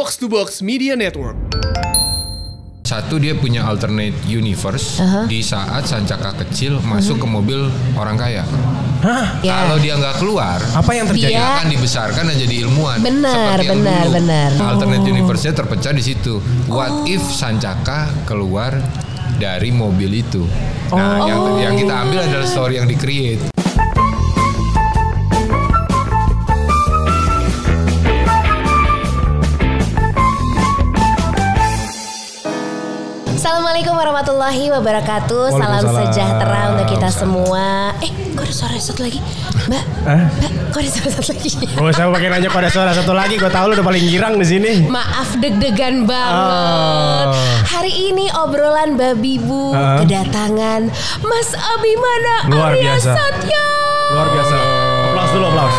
Box to Box Media Network. Satu dia punya alternate universe di saat Sancaka kecil masuk ke mobil orang kaya. Ya. Kalau dia nggak keluar, Apa yang terjadi? dia akan dibesarkan dan jadi ilmuwan. Benar, yang benar, dulu. benar. Alternate Oh. universe-nya terpecah di situ. What if Sancaka keluar dari mobil itu? Nah, yang, Oh. yang kita ambil adalah story yang di-create. Assalamualaikum warahmatullahi wabarakatuh. Salam sejahtera untuk kita semua. Eh, kok ada suara satu lagi? Mbak, Hah? Mbak, kok ada suara satu lagi? Gue usah pakai nanya pada suara satu lagi. Gue tahu lu udah paling girang di sini. Maaf deg-degan banget. Oh. Hari ini obrolan babi bu Heeh. kedatangan Mas Abimana Luar Arya biasa. Satya. Luar biasa. Aplaus dulu, aplaus.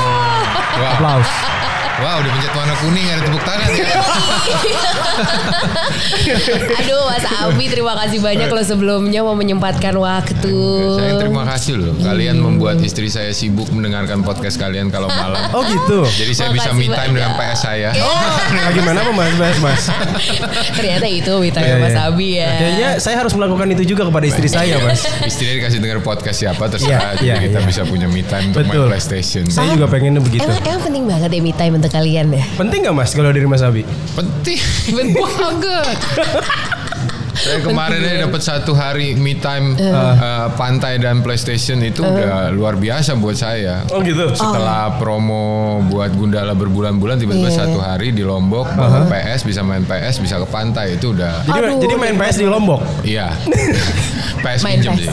Aplaus. Wah udah pencet warna kuning ada tepuk tangan ya. Aduh Mas Abi terima kasih banyak loh sebelumnya mau menyempatkan waktu. Saya terima kasih loh. Kalian membuat istri saya sibuk mendengarkan podcast kalian kalau malam. Oh gitu. Jadi saya bisa Makasih me time dengan. PS saya. Nah, gimana apa mas, mas, mas? Ternyata itu Wita Iya, Mas iya. Abi ya. Kayaknya saya harus melakukan itu juga kepada istri saya, mas. Istrinya dikasih denger podcast siapa terserah. Jadi iya, kita iya. bisa punya me time untuk Betul. main PlayStation. Saya juga pengennya begitu. Emang, emang penting banget ya me time untuk kalian ya? Penting nggak mas kalau dari Mas Abi? Penting. banget. Saya kemarin aja dapat satu hari me time eh, pantai dan PlayStation itu udah luar biasa buat saya. Oh gitu. Setelah promo buat Gundala berbulan-bulan tiba-tiba Iya. satu hari di Lombok bawa PS bisa main PS bisa ke pantai itu udah Jadi, Aduh. jadi main PS di Lombok. iya. PS Main pinjem PS. sih.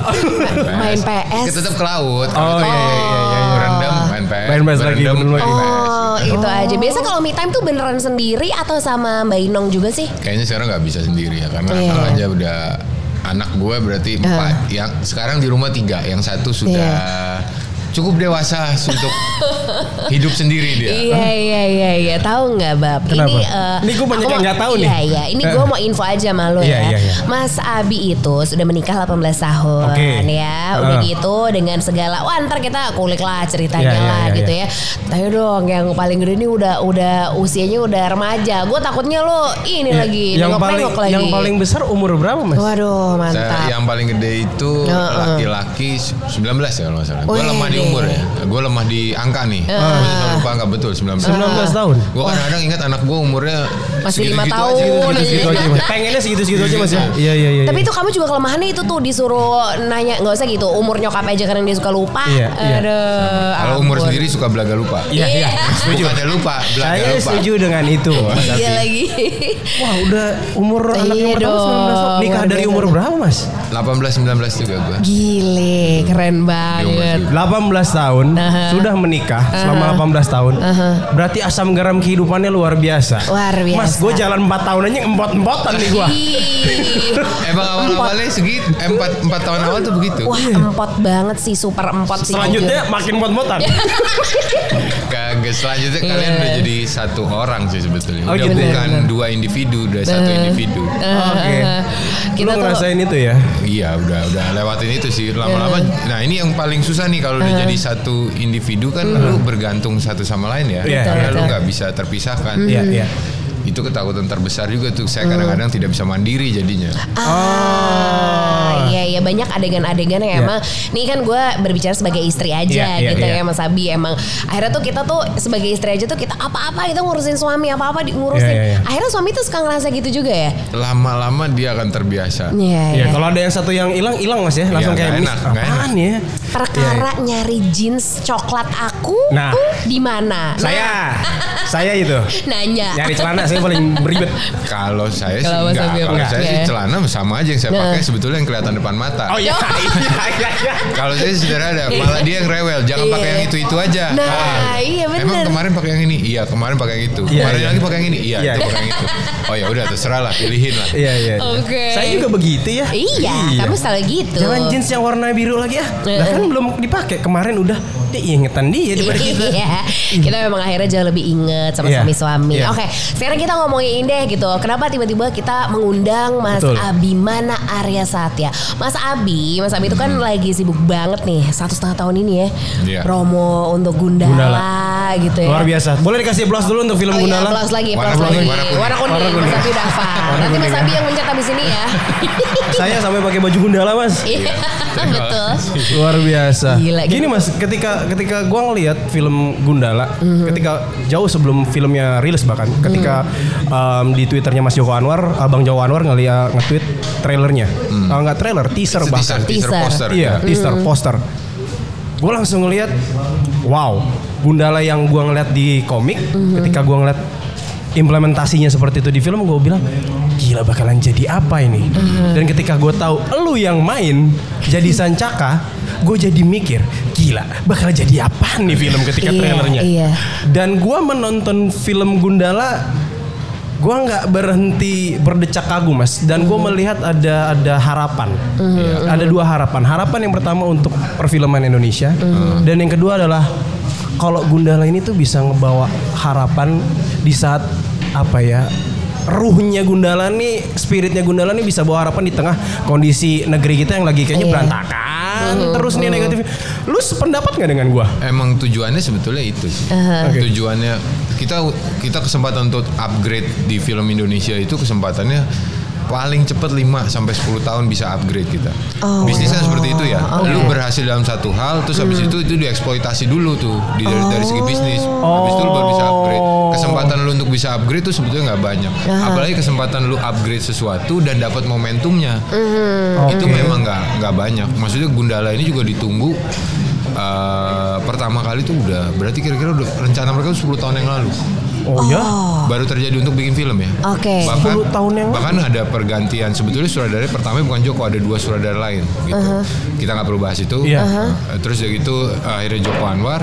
Main PS. Kita tetap ke laut. Oh, iya, iya, iya, iya. Berendam main PS lagi, bener. Oh itu aja. Biasa kalau me time tuh beneran sendiri atau sama Mbak Inong juga sih? Kayaknya sekarang nggak bisa sendiri ya karena Iya. anak aja udah anak gue berarti empat. Yang sekarang di rumah tiga, yang satu sudah cukup dewasa untuk hidup sendiri dia. Iya iya iya iya tahu nggak bab? Kenapa? Ini eh, Ini gua banyak yang mau- nggak tahu nih. Iya iya. Ini gue mau info aja malu Iya, ya. iya, iya. Mas Abi itu sudah menikah 18 tahun Oke. ya. Udah Ah. gitu dengan segala. Wah ntar kita kulik lah ceritanya Iya, iya, lah iya, gitu iya. ya. Tapi dong yang paling gede ini udah udah usianya udah remaja. Gue takutnya lo ini Iya. lagi yang paling lagi. yang paling besar umur berapa mas? Waduh Saya, mantap. yang paling gede itu laki-laki 19 ya kalau nggak salah. Gue lemah di deh. umur ya. Gue lemah di angka nih. Gue selalu lupa angka betul 19. 19 tahun. Gue kadang-kadang ingat anak gue umurnya Masih lima segitu-gitu tahun. aja, Segitu, aja mas. Pengennya segitu segitu aja mas ya. Iya iya iya. Tapi itu kamu juga kelemahannya itu tuh disuruh nanya nggak usah gitu umur nyokap aja karena dia suka lupa. Iya, iya. Aduh. Kalau umur sendiri suka belaga lupa. Iya iya. Setuju. Bukannya lupa, belaga Saya lupa. setuju dengan itu. Iya lagi. Wah udah umur anak Iya yang pertama 19 tahun. dong, Nikah dari umur berapa mas? 18 19 juga gue. Gile, keren banget. 18 tahun sudah menikah selama 18 tahun. Berarti asam garam kehidupannya luar biasa. Luar biasa. Mas, gue jalan 4 tahun aja empot-empotan nih gue. Emang awal-awalnya segitu, eh, empat, empat tahun awal tuh begitu. Wah, empot banget sih, super empot sih. Selanjutnya makin empot-empotan. Kagak selanjutnya Iya. kalian udah jadi satu orang sih sebetulnya. Oh, udah gitu ya? bukan dua individu, udah satu individu. Oke. Kita Lu tuh ngerasain itu ya? Iya, udah udah lewatin itu sih lama-lama. Nah ini yang paling susah nih kalau udah jadi satu individu kan lu bergantung satu sama lain ya. Iya, Karena iya. lu nggak bisa terpisahkan. Iya, iya. Itu ketakutan terbesar juga tuh. Saya kadang-kadang tidak bisa mandiri jadinya. Ah, iya iya banyak adegan-adegan yang Iya. emang nih kan gue berbicara sebagai istri aja Iya, iya, gitu iya. ya Mas Abi emang akhirnya tuh kita tuh sebagai istri aja tuh kita apa-apa itu ngurusin suami apa-apa di- ngurusin. Iya, iya, iya. Akhirnya suami tuh suka ngerasa gitu juga ya. Lama-lama dia akan terbiasa. Iya Iya, iya. kalau ada yang satu yang hilang, hilang mas ya. Langsung Iya, kayak nggak "Mis, enak, apaan ya? Perkara nyari jeans coklat aku Nah. tuh di mana? Nah, Saya, saya itu. nanya. Nyari celana saya paling beribet. Kalau saya sih Kalau enggak. Kalau saya sih Iya. celana sama aja yang saya Nah. pakai sebetulnya yang kelihatan depan mata. Oh iya, iya, iya, iya. Kalau saya sederhana, malah dia yang rewel. Jangan pakai yang itu-itu aja. Nah, iya bener. Emang kemarin pakai yang ini? Iya, kemarin pakai yang itu. Kemarin lagi pakai yang ini? Iya, Iya, itu pakai yang itu. Oh ya udah terserah lah, pilihin lah. Iya, iya. Oke. Saya juga begitu ya. Iya, kamu selalu gitu. Jangan jeans yang warna biru lagi ah. Lah kan belum dipakai kemarin udah. Dia ingetan dia daripada kita. Iya, kita memang akhirnya jauh lebih inget sama Iya. suami-suami. Iya. Oke, sekarang kita ngomongin deh gitu. Kenapa tiba-tiba kita mengundang Mas Betul. Abimana Arya Satya? Mas Abi, Mas Abi itu kan lagi sibuk banget nih satu setengah tahun ini ya, Iya. promo untuk Gundala, Gundala. gitu ya. Luar biasa. Boleh dikasih applause dulu untuk film Oh iya, Gundala? plus lagi, Warna plus kuning, lagi. warna kuning. Warna kuning, Warna kuning. Mas Abi. Warna Nanti Mas ya. Abi yang mencet habis ini ya. Saya sampai pakai baju Gundala mas. Iya, betul. Luar biasa. Gila, Gini gitu. mas, ketika ketika gue ngelihat film Gundala, Mhm. ketika jauh sebelum filmnya rilis bahkan, ketika Mhm. um, di twitternya Mas Joko Anwar, Abang Joko Anwar ngeliat nge-tweet trailernya, Ah, nggak trailer, teaser Itu bahkan. teaser, teaser Teaser. poster. Iya, ya. teaser, poster. Gue langsung ngeliat, wow, Gundala yang gue ngeliat di komik, ketika gue ngeliat implementasinya seperti itu di film, gue bilang, gila bakalan jadi apa ini? Dan ketika gue tahu lu yang main jadi Sancaka, gue jadi mikir, gila bakal jadi apa nih film ketika Iya, trailernya? iya. Dan gue menonton film Gundala gue nggak berhenti berdecak kagum mas. Dan gue melihat ada ada harapan. Ada dua harapan. Harapan yang pertama untuk perfilman Indonesia dan yang kedua adalah kalau Gundala ini tuh bisa ngebawa harapan di saat apa ya ruhnya Gundala nih spiritnya Gundala nih bisa bawa harapan di tengah kondisi negeri kita yang lagi kayaknya Iya. berantakan terus nih negatif lu sependapat nggak dengan gue Emang tujuannya sebetulnya itu sih. Oke. Tujuannya kita kita kesempatan untuk upgrade di film Indonesia itu kesempatannya paling cepat 5 sampai 10 tahun bisa upgrade kita. Oh. Bisnisnya seperti itu ya. Oke. Lu berhasil dalam satu hal terus habis itu itu dieksploitasi dulu tuh di dari, dari segi bisnis. Habis itu lu baru bisa upgrade. Kesempatan lu untuk bisa upgrade tuh sebetulnya nggak banyak. Apalagi kesempatan lu upgrade sesuatu dan dapat momentumnya. Itu Oke. memang nggak nggak banyak. Maksudnya Gundala ini juga ditunggu eh, pertama kali tuh udah berarti kira-kira udah rencana mereka tuh 10 tahun yang lalu. Oh ya Baru terjadi untuk bikin film ya. Oke. Bahkan 10 tahun yang lalu. bahkan ada pergantian sebetulnya sutradara pertama bukan Joko ada dua sutradara lain gitu. Kita nggak perlu bahas itu. Iya. Eh, Terus dari itu akhirnya Joko Anwar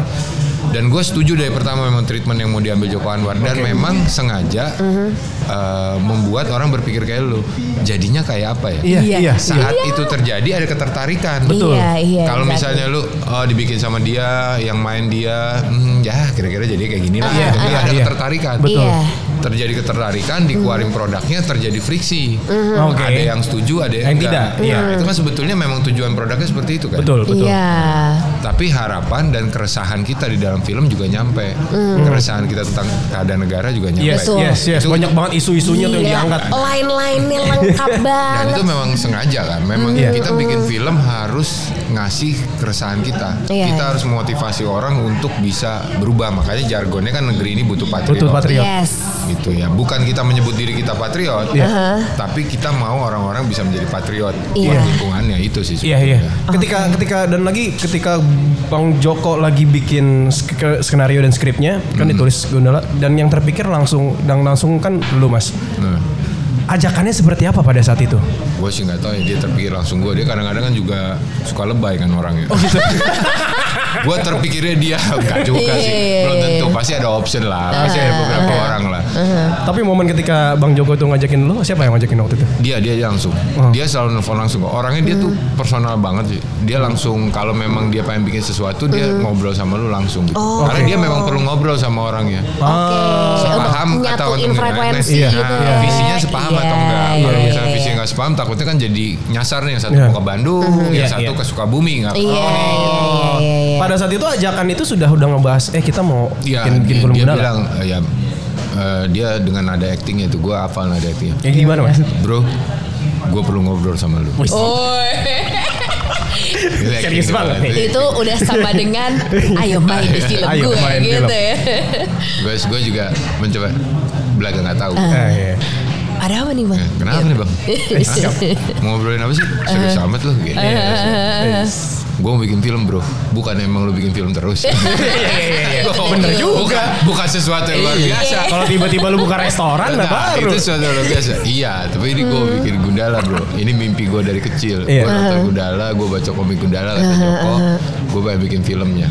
dan gue setuju dari pertama memang treatment yang mau diambil Joko Anwar dan memang sengaja eh, membuat orang berpikir kayak lu jadinya kayak apa ya? iya Iya. iya Saat itu terjadi ada ketertarikan. Betul. Iya, iya. Kalau exactly. misalnya lu oh, dibikin sama dia, yang main dia, hmm, ya kira-kira jadi kayak gini lah. Iya, Jadi iya, ada iya. ketertarikan. Betul. Iya. Terjadi ketertarikan, dikeluarin produknya, terjadi friksi. Oke. Ada yang setuju, ada yang, Yang tidak, enggak. iya. Itu kan sebetulnya memang tujuan produknya seperti itu kan. betul betul Iya. Tapi harapan dan keresahan kita di dalam film juga nyampe. Keresahan kita tentang keadaan negara juga nyampe. Yes, Betul. yes, yes. Itu- Banyak banget isu-isunya tuh yang Gila, diangkat. Line-line-nya lengkap Dan banget. itu memang sengaja kan. Memang Iya. kita bikin film harus ngasih keresahan kita. Iya. Kita harus memotivasi orang untuk bisa berubah. Makanya jargonnya kan negeri ini butuh patriot. Betul, patriot. Yes. Gitu ya. Bukan kita menyebut diri kita patriot, Iya. tapi kita mau orang-orang bisa menjadi patriot Iya. buat lingkungannya itu sih. Iya iya. sebetulnya. Ketika ketika dan lagi ketika Bang Joko lagi bikin sk- skenario dan skripnya kan ditulis Gundala dan yang terpikir langsung dan langsung kan lu Mas. Nah, Ajakannya seperti apa pada saat itu? gue sih nggak tahu ya dia terpikir langsung gue. Dia kadang-kadang kan juga suka lebay kan orangnya. Oh gitu. gue terpikirnya dia enggak juga Iya, sih. iya, Belum iya. tentu pasti ada option lah. Pasti ada beberapa orang lah. Tapi momen ketika Bang Joko tuh ngajakin lu siapa yang ngajakin waktu itu? Dia dia langsung. Oh. Dia selalu nelfon langsung kok. Orangnya dia tuh personal banget sih. Dia langsung kalau memang dia pengen bikin sesuatu dia ngobrol sama lu langsung gitu. Oh. Karena dia memang perlu ngobrol sama orangnya. Oke. Sepaham Untuk atau frekuensi Iya. gitu Nah, ya. visinya sepaham Iya, atau enggak. Kalau iya, misalnya iya. visinya nggak sepaham takutnya kan jadi nyasar nih yang satu Iya. mau ke Bandung, yang Iya, satu iya. ke Sukabumi nggak Iya, iya, iya, iya, iya. Pada saat itu ajakan itu sudah udah ngebahas eh kita mau Iya, bikin bikin dia, film dia bilang eh, ya eh, dia dengan nada actingnya itu gue hafal nada actingnya. Ya gimana Mas? Bro, gue perlu ngobrol sama lu. Oh, acting Serius banget nih. itu udah sama dengan ayo main di film Ayo gue main gitu film. ya. Gue gue juga mencoba belaga nggak tahu. Eh, iya. Ada apa nih bang? Eh, Kenapa nih bang? Hah? Mau ngobrolin apa sih? Serius amat lu gitu. Gue mau bikin film bro, bukan emang lu bikin film terus. Gua- Bener juga. Bukan, bukan sesuatu yang luar biasa. Kalau tiba-tiba lu buka restoran lah Nah, baru. itu sesuatu yang luar biasa. Iya, tapi ini gue bikin Gundala bro. Ini mimpi gue dari kecil. Iya. Gue nonton Gundala, gue baca komik Gundala kata Joko. Gue pengen bikin filmnya.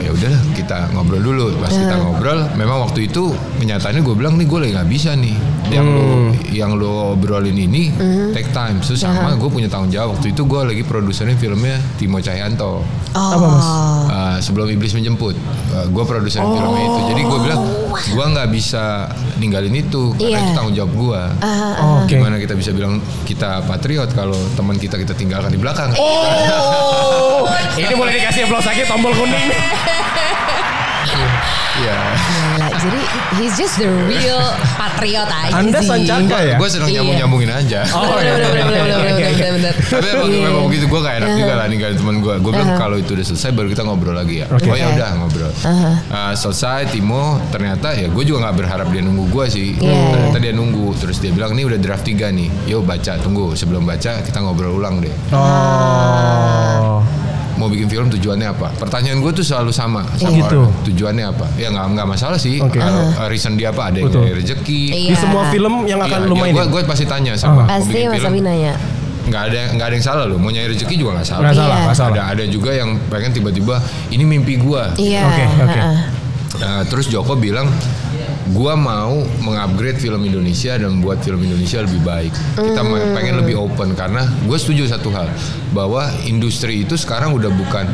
Hmm. ya udahlah kita ngobrol dulu. Pas kita ngobrol memang waktu itu kenyataannya gue bilang nih gue lagi nggak bisa nih. Yang lo yang lo obrolin ini take time. Terus sama gue punya tanggung jawab. Waktu itu gue lagi produserin filmnya Timo Cahyanto Oh. Apa, Mas? Uh, sebelum iblis menjemput gue produser filmnya itu jadi gue bilang gue nggak bisa ninggalin itu karena Iya. itu tanggung jawab gue Oh, Oke. gimana kita bisa bilang kita patriot kalau teman kita kita tinggalkan di belakang Oh, ini boleh dikasih applause lagi tombol kuning. Iya. Gila, jadi he's just the real patriot aja Anda sih. sancaka ya? gue seneng Iya. nyambung nyambungin aja Oh, Bener, iya. bener, bener, bener, bener, bener, bener. Tapi emang, Iya. memang begitu gue gak enak juga lah ninggalin temen gue. Gue bilang kalau itu udah selesai baru kita ngobrol lagi ya. Oh ya udah ngobrol. Uh, selesai Timo ternyata ya gue juga nggak berharap dia nunggu gue sih. Iya. Ternyata dia nunggu. Terus dia bilang ini udah draft 3 nih. Yuk baca tunggu. Sebelum baca kita ngobrol ulang deh. Oh. Mau bikin film tujuannya apa? Pertanyaan gue tuh selalu sama. sama Gitu. orang. Tujuannya apa? Ya nggak nggak masalah sih. Oke. Uh, reason dia apa? Ada yang rezeki. Iya. Di semua film yang akan lu mainin. Gue gue pasti tanya sama. mau Pasti bikin Mas Abi nanya. nggak ada nggak ada yang salah loh mau nyari rezeki juga nggak salah Nggak salah, Iya. salah. ada ada juga yang pengen tiba-tiba ini mimpi gua Iya. Oke, oke. heeh. Nah, terus Joko bilang gua mau mengupgrade film Indonesia dan membuat film Indonesia lebih baik kita Hmm. pengen lebih open karena gue setuju satu hal bahwa industri itu sekarang udah bukan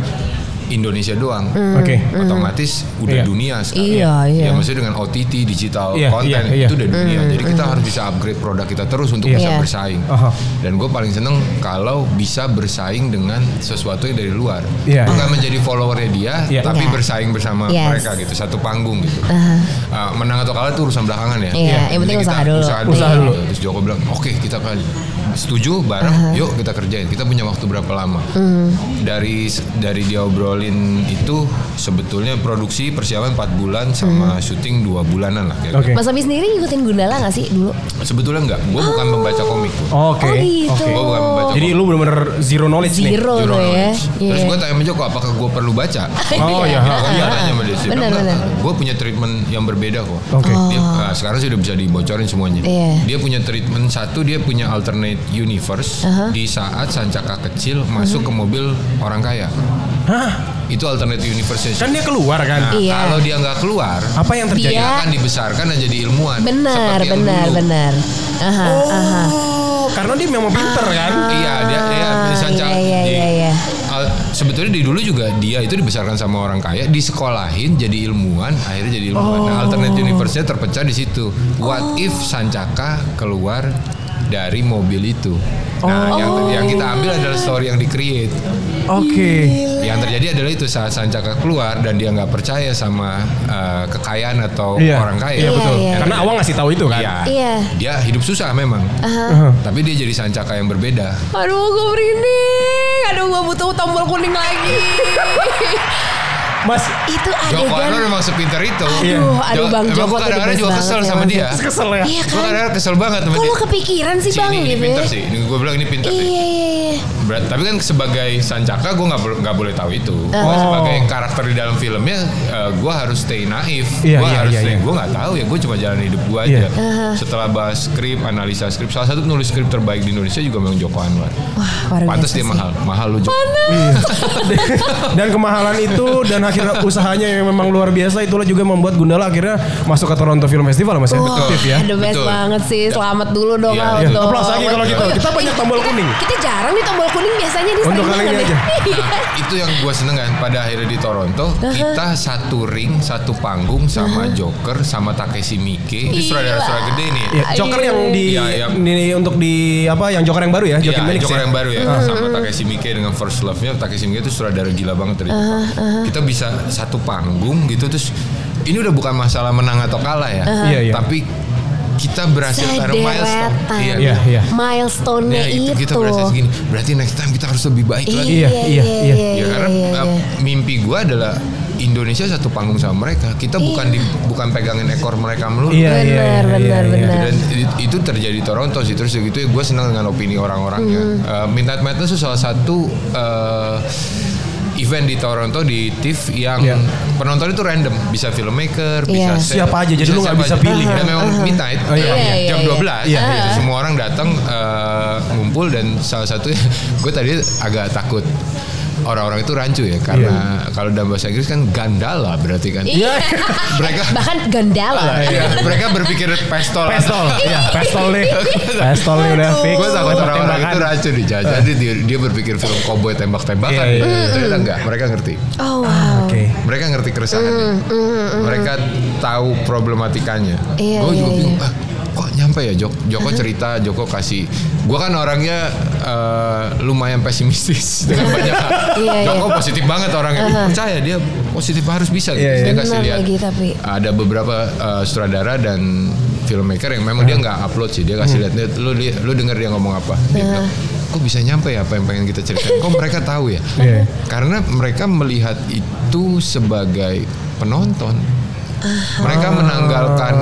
Indonesia doang Oke. otomatis udah Iya. dunia sekarang. Iya, iya. Ya maksudnya dengan OTT digital Iya, konten iya, iya. itu udah dunia. Jadi kita harus bisa upgrade produk kita terus untuk Iya. bisa Iya. bersaing. Aha. Dan gue paling seneng kalau bisa bersaing dengan sesuatu yang dari luar. Iya, Bukan iya. menjadi followernya dia, Iya. tapi Iya. bersaing bersama Yes. mereka gitu, satu panggung gitu. Uh, menang atau kalah itu urusan belakangan ya. Iya, yang penting kita usaha dulu. Usaha dulu. Terus Joko bilang, oke kita kan setuju bareng, yuk kita kerjain. Kita punya waktu berapa lama? Dari dari dia obrolin itu sebetulnya produksi persiapan 4 bulan sama syuting dua bulanan lah. kira-kira. Oke. Mas Abi sendiri ngikutin Gundala gak sih dulu? Sebetulnya enggak, gue bukan pembaca komik. Oke. Oh gitu. Oke. Gue bukan pembaca Jadi komik. lu bener-bener zero knowledge nih. Zero Zero tuh ya. knowledge. Terus gue tanya sama Joko, apakah gue perlu baca? Oh iya. Gue iya. tanya sama dia, Benar, benar. gue punya treatment yang berbeda kok. Oke. Dia, ah, sekarang sih udah bisa dibocorin semuanya. Iya. Dia punya treatment satu, dia punya alternate universe di saat Sancaka kecil masuk ke mobil orang kaya. Hah? Itu alternate universe Kan dia keluar Nah, kan? Iya. kalau dia nggak keluar, Apa yang terjadi? Dia- akan dibesarkan dan jadi ilmuwan. Benar, benar, benar. Aha, aha. Oh, karena dia memang pinter kan? Iya, dia dia Ah, Sancaka. iya, iya, di- iya, iya. Al- sebetulnya di dulu juga dia itu dibesarkan sama orang kaya, disekolahin jadi ilmuwan, akhirnya jadi ilmuwan. Nah, alternate universe-nya terpecah di situ. What if Sancaka keluar dari mobil itu? Nah, yang yang kita ambil adalah story yang di-create. Oke. Yang terjadi adalah itu saat Sancaka keluar dan dia nggak percaya sama uh, kekayaan atau Iya. orang kaya. Iya betul. Iya, iya. Karena awang ngasih tahu itu kan. Iya. Iya. Dia hidup susah memang. Heeh. Tapi dia jadi Sancaka yang berbeda. Aduh, gue merinding. Aduh, gue butuh tombol kuning lagi. Mas, Itu Joko adegan. Anwar memang sepinter itu. Iya. Aduh, aduh Jo- Bang Joko gue tuh best juga kesel ya, sama dia. kesel ya. Iya Gue kan? kadang-kadang kesel banget sama Kok dia. lo kepikiran sih Si, Bang ini, ini gitu pinter ya? sih. Ini gue bilang ini pinter Iya, sih. iya, iya. Berat- tapi kan sebagai Sancaka gue nggak boleh nggak boleh tahu itu. Gua Oh. sebagai karakter di dalam filmnya gue harus stay naif. Iya, gue iya, harus iya, stay. iya. Gue nggak tahu ya. Gue cuma jalan hidup gue Iya. aja. Setelah bahas skrip, analisa skrip. Salah satu penulis skrip terbaik di Indonesia juga memang Joko Anwar. Wah, luar Pantas biasa dia sih. mahal. Mahal lu Joko. Iya. dan kemahalan itu dan akhirnya usahanya yang memang luar biasa itulah juga membuat Gundala akhirnya masuk ke Toronto Film Festival Mas ya. Aktif ya. the best Betul. banget sih. Selamat dulu dong Iya, iya. untuk- Aplaus lagi kalau gitu. Kita banyak tombol kuning. Kita jarang nih tombol kuning biasanya di Untuk kali ini aja. ya. Nah, itu yang gue seneng kan pada akhirnya di Toronto kita satu ring satu panggung sama Joker sama Takeshi Miike ini Gila. sutradara-sutradara gede nih Iya, Joker yang di Iya, iya. ini untuk di apa yang Joker yang baru ya, Iya, Phoenix Joker ya. yang baru ya sama Takeshi Miike dengan First Love-nya Takeshi Miike itu sutradara gila banget dari Jepang. Kita bisa satu panggung gitu terus ini udah bukan masalah menang atau kalah ya. Iya, iya. Tapi kita berhasil taruh milestone. Sederetan. Iya. Iya, iya. Milestone-nya Nah, itu itu. kita berhasil segini. Berarti next time kita harus lebih baik lagi. Iya, iya, iya. Ya karena uh, mimpi gua adalah Indonesia satu panggung sama mereka. Kita bukan di, bukan pegangin ekor mereka melulu. Iya, iya, iya, Benar, benar, iya, iya. benar. Dan itu terjadi di Toronto sih terus gitu ya gue senang dengan opini orang-orangnya. Uh, Midnight Madness itu salah satu uh, event di Toronto di TIFF yang Iya. penonton itu random, bisa filmmaker, bisa Iya. set, Siapa aja, jadi lu nggak bisa pilih ya? Dan memang midnight, Oh, iya, uh, iya, jam iya, 12 iya. gitu. semua orang datang uh, ngumpul dan salah satu gue tadi agak takut orang-orang itu rancu ya karena kalau dalam bahasa Inggris kan gandala berarti kan. Iya. mereka Bahkan gandala. Iya, mereka berpikir pistol. Pistol, ya pistol nih. Pistol nih udah fix. Gue takut orang-orang itu rancu nih. Jadi dia, dia berpikir film cowboy tembak-tembakan. Iya, iya, iya. Ternyata enggak. Mereka ngerti. Oh wow. Oke. Mereka ngerti keresahannya. Mereka tahu problematikanya. Iya, gue iya, juga iya. bingung. Ah, kok nyampe ya Jok? Joko cerita, Joko kasih. Gue kan orangnya eh, lumayan pesimistis dengan banyak hal. Iya, iya. Joko positif banget orangnya. Percaya dia positif harus bisa. Gitu. Iya, iya. Dia kasih lihat. tapi. Ada beberapa eh, sutradara dan filmmaker yang memang dia nggak upload sih. Dia kasih lihat. Dia, Lu lu denger dia ngomong apa? Dia bilang, kok bisa nyampe ya apa yang pengen kita ceritain? Kok mereka tahu ya? Iya. Karena mereka melihat itu sebagai penonton. Mereka menanggalkan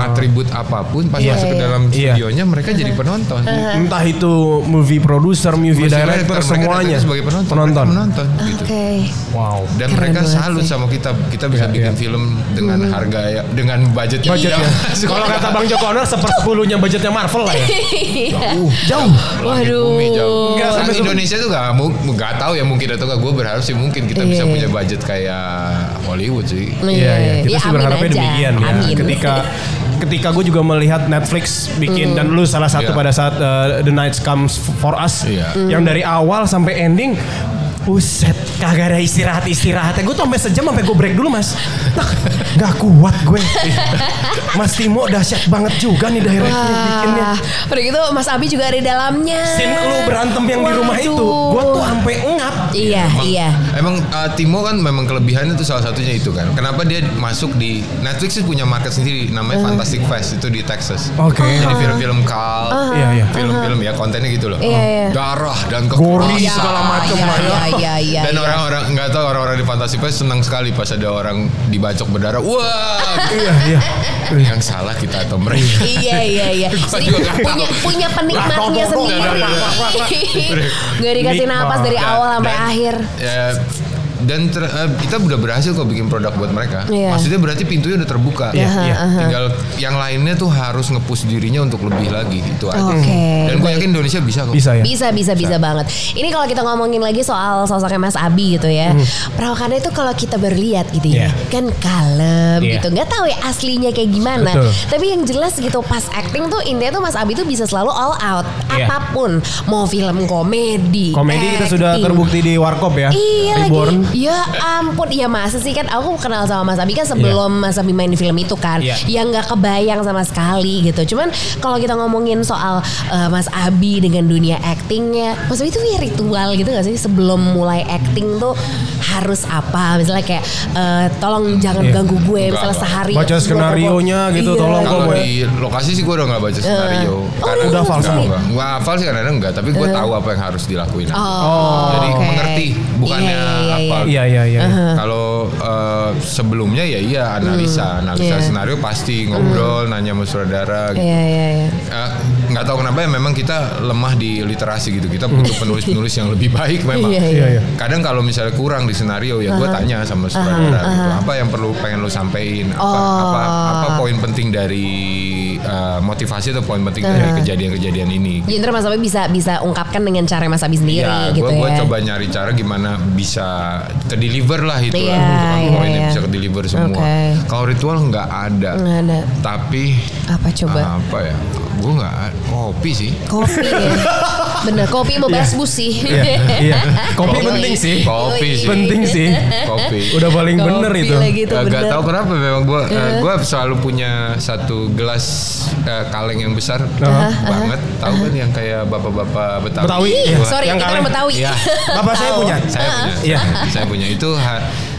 atribut apa pun pas Iya. masuk ke dalam Iya. studionya mereka jadi penonton. Entah itu movie producer, movie director, mereka semuanya. sebagai penonton. Penonton. Mereka menonton gitu. Oke. Wow. Dan Keren mereka salut sih. sama kita. Kita bisa Iya, bikin iya. film dengan harga ya, dengan budget yang Budgetnya. jauh. Kalau kata Bang Joko Anwar sepersepuluhnya budgetnya Marvel lah ya. Jauh. Jauh. Waduh. bumi jauh. Sampai Indonesia tuh gak, nggak tahu ya mungkin atau gak. Gue berharap sih mungkin kita Iya, bisa iya. punya budget kayak Hollywood sih. Iya, iya. Kita Ya, sih berharapnya aja. demikian ya. Amin. Ketika ketika gue juga melihat Netflix bikin dan lu salah satu Iya. pada saat uh, The Night Comes for Us Iya. yang dari awal sampai ending Buset, kagak ada istirahat-istirahatnya. Gue tuh sampai sejam sampai gue break dulu mas. Nah, gak kuat gue. mas Timo dahsyat banget juga nih director bikinnya. Udah gitu Mas Abi juga ada di dalamnya. Scene lu berantem yang di rumah itu, Waduh. gue tuh sampai ngap. Iya, Emang- iya. Emang uh, Timo kan memang kelebihannya itu salah satunya itu kan. Kenapa dia masuk di Netflix sih punya market sendiri namanya Fantastic Fest itu di Texas. Oke. Jadi film-film cult, Iya, iya. film-film ya kontennya gitu loh. Iya, iya. Darah dan Gori kekerasan. segala macam Iya, lah ya. Iya, iya, iya. Dan iya. orang-orang nggak tahu orang-orang di Fantastic Fest senang sekali pas ada orang dibacok berdarah. Wah, Iya, iya. yang salah kita atau mereka. Iya iya iya. Jadi nggak punya punya penikmatnya sendiri. dah, dah, dah, Gak dikasih napas dari awal sampai akhir. Ya, dan ter- eh, kita udah berhasil kok bikin produk buat mereka. Iya. Maksudnya berarti pintunya udah terbuka. Iya, iya. Tinggal yang lainnya tuh harus nge-push dirinya untuk lebih lagi itu aja. Oke, Dan gue yakin Indonesia bisa kok. Bisa ya. Bisa bisa bisa banget. Ini kalau kita ngomongin lagi soal sosoknya Mas Abi gitu ya. Perawakannya itu kalau kita berlihat gitu ya, Hmm. Iya. kan kalem Iya. gitu. Nggak tahu ya aslinya kayak gimana. Betul. Tapi yang jelas gitu pas acting tuh intinya tuh Mas Abi tuh bisa selalu all out Iya. apa pun. Mau film komedi. Komedi kita sudah acting. terbukti di Warkop ya. Iya Reborn. lagi. Ya ampun, ya masa sih kan aku kenal sama Mas Abi kan sebelum Mas Abi main di film itu kan. Iya. Yang nggak kebayang sama sekali gitu. Cuman kalau kita ngomongin soal eh, Mas Abi dengan dunia actingnya, Mas Abi itu punya ritual gitu gak sih sebelum mulai acting tuh harus apa? Misalnya kayak eh, tolong jangan Iya. ganggu gue Enggak, misalnya sehari. Baca gua- skenario-nya gitu, Iya. tolong Kalau Gue- di lokasi sih gue udah nggak baca skenario. Oh, udah hafal Enggak, semua? Nggak hafal sih kadang-kadang enggak. Tapi gue tahu apa yang harus dilakuin. Oh, Jadi oke. mengerti, bukannya Iya, iya, iya, Iya, iya, iya. Kalau eh, sebelumnya ya iya analisa, analisa Iya. senario pasti ngobrol, nanya sama saudara. Gitu. Iya iya iya. Eh, nggak tahu kenapa ya memang kita lemah di literasi gitu. Kita butuh penulis-penulis yang lebih baik memang. Iya, Iya, iya. Kadang kalau misalnya kurang di senario ya gue tanya sama saudara gitu. Apa yang perlu pengen lu sampein? Apa Oh. apa apa poin penting dari eh, motivasi atau poin penting dari kejadian-kejadian ini? Jadi ntar Mas Abi bisa bisa ungkapkan dengan cara Mas Abi sendiri Ya, gitu gue ya. coba nyari cara gimana bisa ke deliver lah itu Iya, lah. iya, poinnya iya. bisa ke deliver semua. Oke. Kalau ritual nggak ada. Nggak ada. Tapi Apa coba? apa ya? Gue nggak kopi sih. Kopi ya. Bener, kopi membasbus sih. Iya, iya. Kopi Yoi. penting sih. Kopi sih. Penting sih. Kopi. Udah paling bener Kopi itu. lagi itu Eh, bener. Gak tahu kenapa memang gue gue selalu punya satu gelas eh, kaleng yang besar banget tahu kan yang kayak bapak-bapak Betawi. Betawi. Iya. sorry, Yang kita orang Betawi. Iya. Bapak saya punya. Saya punya. Iya. Saya punya itu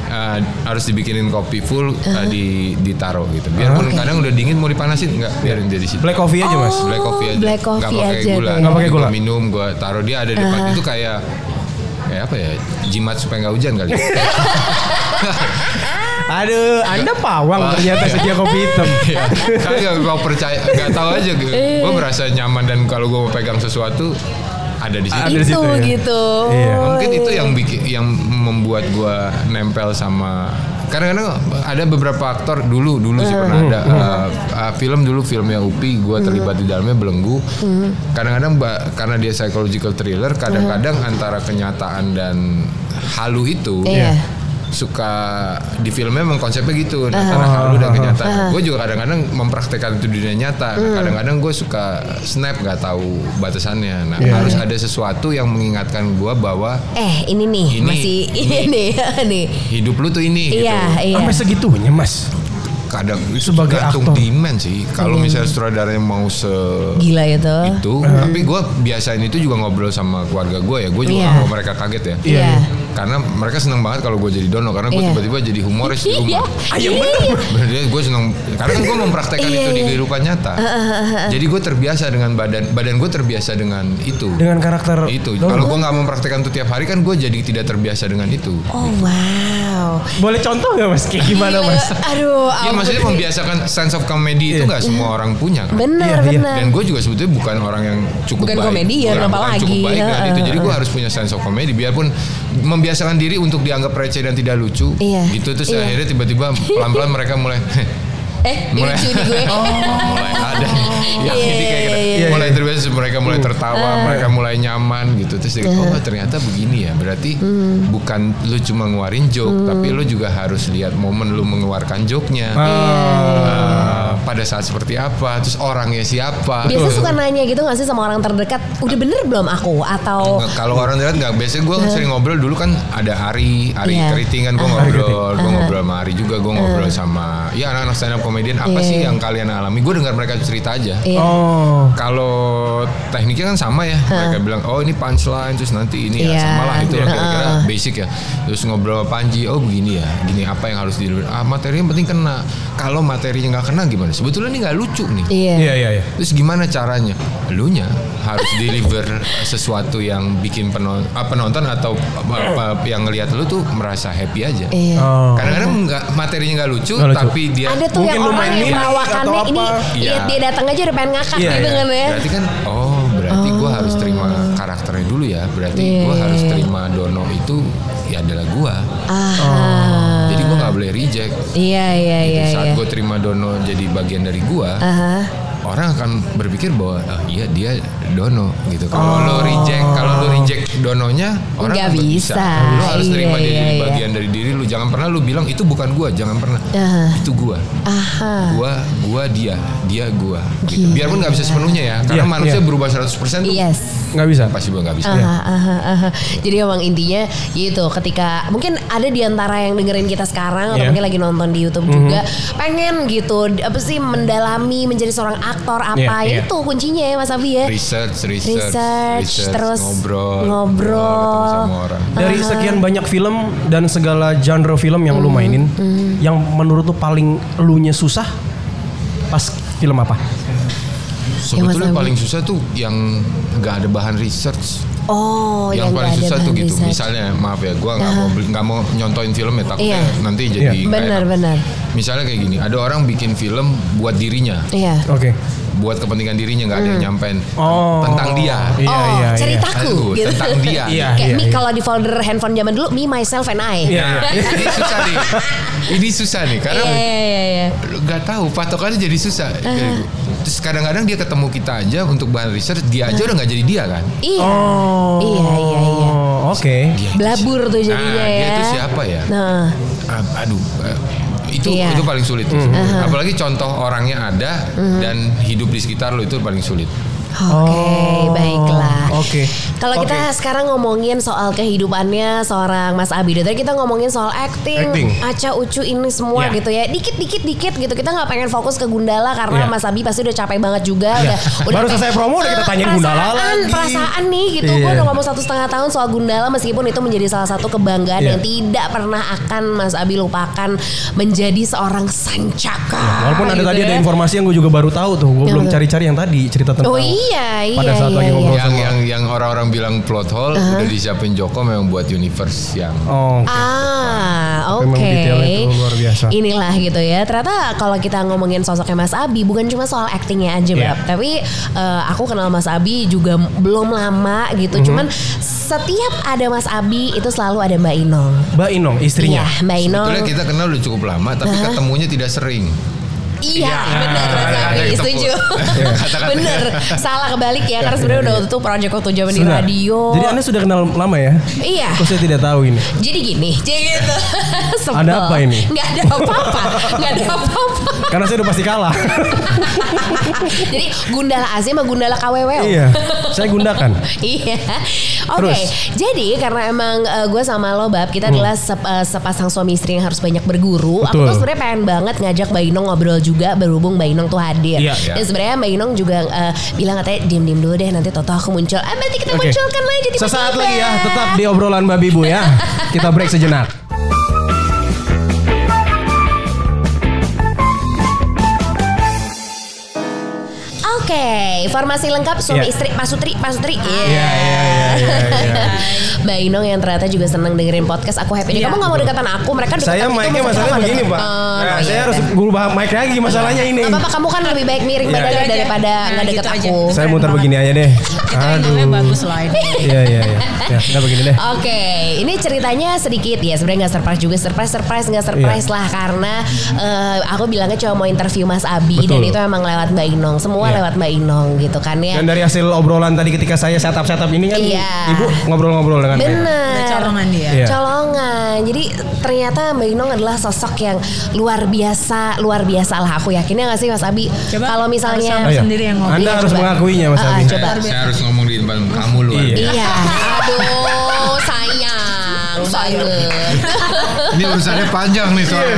eh, harus dibikinin kopi full eh, di ditaruh gitu. Biarpun kadang udah dingin mau dipanasin enggak biarin dia di situ. Black coffee aja mas. black coffee aja. black coffee Nggak pakai aja gula. deh. Nggak pakai gula. Gua minum, gue taruh dia ada di depan. Itu kayak kayak apa ya? Jimat supaya nggak hujan kali. Aduh, anda pawang ternyata sedia kopi hitam. Iya. Kagak gue percaya, nggak tahu aja gue. Gue merasa nyaman dan kalau gue mau pegang sesuatu ada di situ. Ada di Itu situ ya. gitu. Iya. Mungkin itu yang bikin yang membuat gue nempel sama kadang-kadang ada beberapa aktor dulu dulu sih pernah ada uh, uh, film dulu filmnya Upi gue terlibat di dalamnya belenggu kadang-kadang karena dia psychological thriller kadang-kadang antara kenyataan dan halu itu Iya. Suka di filmnya memang konsepnya gitu antara halu dan kenyataan gue juga kadang-kadang mempraktekkan itu di dunia nyata kadang-kadang gue suka snap nggak tahu batasannya nah harus ada sesuatu yang mengingatkan gue bahwa Eh ini nih Ini, masih ini, ini. nih. hidup lu tuh ini gitu. Iya iya. Sampai segitunya mas. kadang itu Sebagai tergantung aktor. demand sih kalau misalnya sutradaranya mau se Gila itu. itu tapi gue biasain itu juga ngobrol sama keluarga gue ya gue juga Iya. nggak mau mereka kaget ya Iya. Karena mereka seneng banget kalau gue jadi dono karena gue Iya. tiba-tiba jadi humoris di Iya. rumah Ah, yang bener. Bener gue seneng karena kan gue mempraktekkan Iya, itu di iya. kehidupan nyata jadi gue terbiasa dengan badan badan gue terbiasa dengan itu Dengan karakter itu kalau gue nggak mempraktekkan itu tiap hari kan gue jadi tidak terbiasa dengan itu Oh wow. Boleh contoh nggak mas? Kayak gimana mas? Aduh. Ya maksudnya membiasakan sense of comedy itu Iya. nggak semua orang punya kan. Benar Iya, iya. benar. Dan gue juga sebetulnya bukan orang yang cukup Bukan baik. komedian, Bukan- bukan apalagi. cukup baik dengan itu. Jadi gue harus punya sense of comedy. Biarpun membiasakan diri untuk dianggap receh dan tidak lucu. Iya. Gitu terus Iya. akhirnya tiba-tiba pelan-pelan mereka mulai eh mulai lucu nih gue. mulai ada Iya, ini kayak gitu. iya, iya. mulai terbiasa mereka mulai tertawa mereka mulai nyaman gitu terus dia oh ternyata begini ya berarti bukan lu cuma ngeluarin joke tapi lu juga harus lihat momen lu mengeluarkan joke-nya Eh, pada saat seperti apa terus orangnya siapa. Biasa suka nanya gitu gak sih sama orang terdekat, udah bener belum aku? Atau Nggak, kalau orang lihat nggak. Biasanya gue sering ngobrol dulu kan ada Ari Ari Iya. Keriting kan gue ngobrol. Gue ngobrol sama Ari juga gue ngobrol sama ya anak-anak stand up comedian. Apa Iya, sih iya. yang kalian alami? Gue dengar mereka cerita aja. Iya. Oh. kalau tekniknya kan sama ya. Mereka bilang oh ini punchline terus nanti ini Iya. ya sama lah itu kira-kira basic ya. Terus ngobrol sama Panji oh begini ya gini apa yang harus di ah materinya yang penting kena. Kalau materinya nggak kena gimana sebetulnya ini nggak lucu nih Iya. Iya iya iya. Terus gimana caranya? Elunya harus deliver sesuatu yang bikin penon- ah, penonton atau apa, apa yang ngelihat lu tuh merasa happy aja. Iya. Oh. Kadang-kadang nggak materinya nggak lucu, lucu. tapi dia Ada tuh Mungkin yang orang yang atau ini. Iya. lihat dia datang aja udah pengen ngakak Iya, gitu iya. kan ya. berarti kan oh berarti gua harus terima karakternya dulu ya. Berarti Iya, gua iya, harus iya. terima Dono itu ya adalah. Jadi gua nggak boleh reject. Iya iya Gitu. iya. Saat iya. gua terima Dono jadi bagian dari gua, Aha. Orang akan berpikir bahwa ah, iya dia dono gitu. Kalau lo reject, kalau lo reject dononya orang Nggak nggak bisa. Lo harus Iya, terima dia iya, jadi iya. bagian dari diri lu. Jangan pernah lu bilang itu bukan gua, jangan pernah. Aha. Itu gua. Aha. Gua gua dia, dia gua. Gitu. Gila. Biarpun nggak bisa sepenuhnya ya, karena Iya, manusia iya. berubah 100% tuh Yes. Nggak bisa. pasti juga nggak bisa. Aha, aha, aha. Jadi emang intinya gitu ketika mungkin ada di antara yang dengerin kita sekarang atau Iya. mungkin lagi nonton di YouTube juga pengen gitu apa sih mendalami menjadi seorang aktor apa Iya, iya. itu kuncinya ya Mas Abi ya. Research, research, Research, terus ngobrol, ngobrol. sama orang. Dari sekian banyak film dan segala genre film yang lu mainin, yang menurut lu paling elunya susah pas film apa? Sebetulnya Abi. paling susah tuh yang nggak ada bahan research. Oh, yang, paling nggak ada susah tuh gitu. research. Misalnya maaf ya, gue nggak mau beli- nggak mau nyontoin film ya takutnya Iya. nanti jadi Iya. nggak Benar, enak. benar. Misalnya kayak gini, ada orang bikin film buat dirinya, Iya. Oke. Buat kepentingan dirinya nggak ada yang nyampein Oh. tentang dia. Iya, oh, iya, iya. ceritaku Aduh, gitu. tentang dia. Iya, Kayak iya, mi iya. kalau di folder handphone zaman dulu me myself and I. Iya. Nah, ini susah nih. Ini susah nih karena Iya, iya, iya, iya. nggak tahu patokannya jadi susah. Terus kadang-kadang dia ketemu kita aja untuk bahan research, dia aja udah nggak jadi dia kan. Iya. Oh. Iya, iya, iya. Oke. Dia itu Blabur tuh jadinya nah, ya. Dia itu siapa ya? Nah, Ah, aduh eh, itu Iya. itu paling sulit. Apalagi contoh orangnya ada dan hidup di sekitar lo itu paling sulit oke, Oh, baiklah. Oke. Kalau Oke. kita sekarang ngomongin soal kehidupannya seorang Mas Abi, tadi kita ngomongin soal acting, Acting. aca ucu ini semua Iya. gitu ya. Dikit dikit dikit gitu. Kita nggak pengen fokus ke Gundala karena Iya. Mas Abi pasti udah capek banget juga. Iya. Udah, Baru selesai promo udah kita tanyain Gundala perasaan, lagi. Perasaan nih gitu. Gue Iya. udah ngomong satu setengah tahun soal Gundala meskipun itu menjadi salah satu kebanggaan Iya. yang tidak pernah akan Mas Abi lupakan menjadi seorang sancaka. Walaupun ada gitu tadi ada ya. informasi yang gue juga baru tahu tuh, gue belum cari-cari yang tadi cerita tentang Oh iya Iya, iya, Pada saat iya, lagi iya. ngobrol yang sama. yang yang orang-orang bilang plot hole Uh-huh. udah disiapin Joko memang buat universe yang Oh, oke. Ah, oke. Memang detailnya itu luar biasa. Inilah gitu ya. Ternyata kalau kita ngomongin sosoknya Mas Abi, bukan cuma soal aktingnya aja, Iya. Bab. Tapi eh, aku kenal Mas Abi juga belum lama gitu. Mhm. Cuman setiap ada Mas Abi itu selalu ada Mbak Inong. Mbak Inong istrinya. Iya, Mbak Inong. Sebetulnya kita kenal udah cukup lama tapi ketemunya tidak sering. Iya, Iya. benar Mas Ada- ada Abi, yang setuju. bener, salah kebalik ya. Karena sebenarnya udah waktu itu project waktu zaman di radio. Jadi Anda sudah kenal lama ya? Iya. Kok saya tidak tahu ini? Jadi gini, jadi gitu. Ada apa ini? Nggak ada apa-apa, nggak ada apa-apa. Karena saya udah pasti kalah. Jadi Gundala AC sama Gundala KWW. iya, saya gundakan. Iya. Oke. Terus? Jadi karena emang gue sama lo Bab kita adalah sep- eh, sepasang suami istri yang harus banyak berguru. Aku Hmm. Betul. tuh sebenarnya pengen banget ngajak Mbak Inong ngobrol juga berhubung Mbak Inong tuh hadir. Iya. Dan sebenarnya Mbak Inong juga eh, bilang katanya diem-diem dulu deh nanti Toto aku muncul. Ah nanti kita Oke. munculkan lagi tiba-tiba. Sesaat lagi ya, tetap di obrolan Mbak Bibu ya. Kita break sejenak. Oke, informasi lengkap suami Iya. istri Pak Sutri, Pak Sutri. Iya, iya, iya, iya, iya. Mbak Inong yang ternyata juga senang dengerin podcast aku happy. Iya. Kamu gak mau dekatan aku, mereka dekatan Saya mic-nya masalahnya begini. Pak. Oh, Nah, iya, saya harus iya. berubah mic lagi masalahnya ini. Gak apa-apa, kamu kan lebih baik miring Iya. badannya daripada Nah, nggak deket gitu aja. aku. Saya muter begini aja deh. Kita angle-nya bagus lah ini. Iya, iya, iya. Ya, udah begini deh. Oke, ini ceritanya sedikit ya sebenarnya nggak surprise juga surprise surprise nggak surprise Iya. lah karena eh, aku bilangnya cuma mau interview Mas Abi Betul. dan itu emang lewat Mbak Inong semua Iya. lewat Mbak Inong gitu kan ya. Dan dari hasil obrolan tadi ketika saya setup setup ini kan, Iya. ibu ngobrol-ngobrol dengan. Bener. Ada colongan dia. Iya. Colongan. Jadi ternyata Mbak Inong adalah sosok yang luar biasa, luar biasa lah. Aku yakinnya nggak sih Mas Abi? Coba, Kalau misalnya harus Oh, iya. sendiri yang ngomong. Anda Iya, harus coba. mengakuinya Mas Ah, Abi. coba. Saya, saya harus ngomong di depan kamu lu. Iya. Iya, aduh sayang banget. Ini urusannya panjang nih soalnya.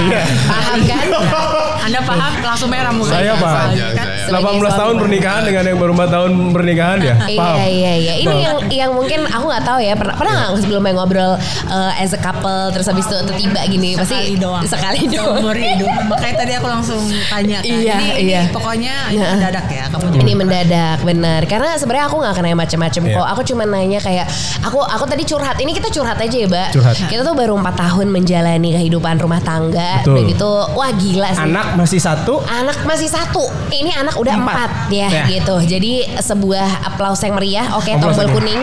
Iya. Paham kan? Anda paham langsung merah mukanya. Saya paham. Kan Saya. Sebagai 18 tahun pernikahan dengan yang baru 4 tahun pernikahan ya. Paham? Iya iya iya. Ini Paham. yang yang mungkin aku nggak tahu ya pernah pernah nggak sebelumnya ngobrol eh, as a couple terus habis itu tiba gini pasti sekali doang. sekali doang. Seumur hidup. Makanya tadi aku langsung tanya kan. Iya, ini, iya. ini pokoknya ini Nah. mendadak ya kamu Ini mendadak benar karena sebenarnya aku nggak kena macam-macam Iya. kok. Aku cuma nanya kayak aku aku tadi curhat. Ini kita curhat aja ya, Mbak. Curhat. Kita tuh baru empat tahun menjalani kehidupan rumah tangga. Betul. Udah gitu, wah gila sih. Anak masih satu. Anak masih satu, ini anak udah Empat. empat, ya, Ya. gitu. Jadi sebuah aplaus yang meriah. Oke, Aplaus tombol kuning.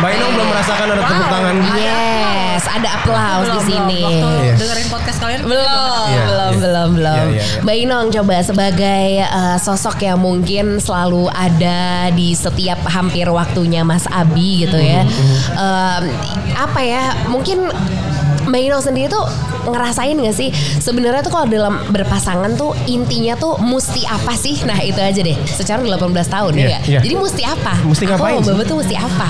Mbak Inong belum merasakan ada tepuk tangan. Yes, ada aplaus di sini. belum. Waktu Iya. dengerin podcast kalian Belum, belum, iya. belum, belum. Iya, iya. Mbak Inong coba sebagai uh, sosok yang mungkin selalu ada di setiap hampir waktunya Mas Abi gitu ya. Mm-hmm, Um, apa ya? Mungkin Mbak Inong sendiri tuh ngerasain gak sih sebenarnya tuh kalau dalam berpasangan tuh intinya tuh mesti apa sih? Nah itu aja deh. Secara 18 tahun Iya, ya. iya. Jadi mesti apa? Mesti Aku ngapain sih? Mbak tuh mesti apa?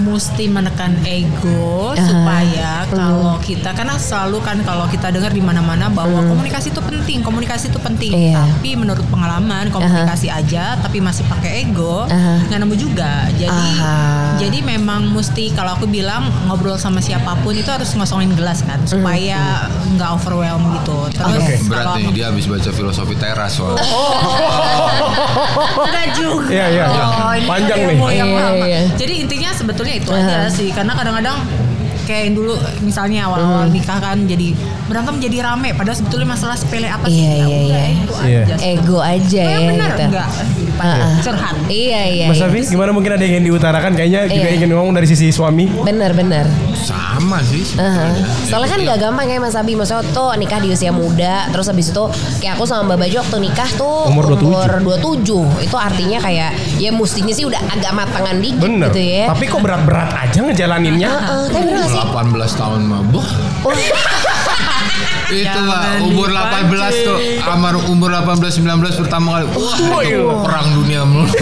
Mesti menekan ego Aha. supaya Hmm. kalau kita karena selalu kan kalau kita dengar di mana-mana bahwa komunikasi itu penting, komunikasi itu penting. Hmm. Iya. Tapi menurut pengalaman komunikasi aja tapi masih pakai ego nggak nemu juga. Jadi Aha. jadi memang mesti kalau aku bilang ngobrol sama siapa pun itu harus ngosongin gelas kan supaya nggak overwhelm gitu. Terus kalau nih dia habis baca filosofi teras soalnya. Enggak juga. Iya, iya, iya. Oh, Panjang nih. Iya, iya. Jadi intinya sebetulnya itu aja sih. Karena kadang-kadang kayak yang dulu misalnya awal-awal Hmm. nikah kan jadi berantem jadi rame padahal sebetulnya masalah sepele apa sih? Ya iya, udah, iya. itu Iya. aja. Ego aja Oh, ya yang benar gitu. enggak? Ah, ah. Curhat. Iya iya. Mas iya. Abi, gimana mungkin ada yang ingin diutarakan? Kayaknya juga Iya. ingin ngomong dari sisi suami. Bener bener. Sama sih. Sebetulnya. Soalnya kan Iya. gak gampang ya Mas Abi Maksudnya tuh nikah di usia muda Terus habis itu Kayak aku sama Mbak Baju waktu nikah tuh Umur 27. 27 Itu artinya kayak Ya mestinya sih udah agak matangan dikit Bener. gitu ya Tapi kok berat-berat aja ngejalaninnya? Heeh, Tapi bener gak sih? 18 tahun mah. Boh, Wah, itu Pak, umur 18 tuh Amar umur 18 19 pertama kali. Wah, itu iya. perang dunia mulu.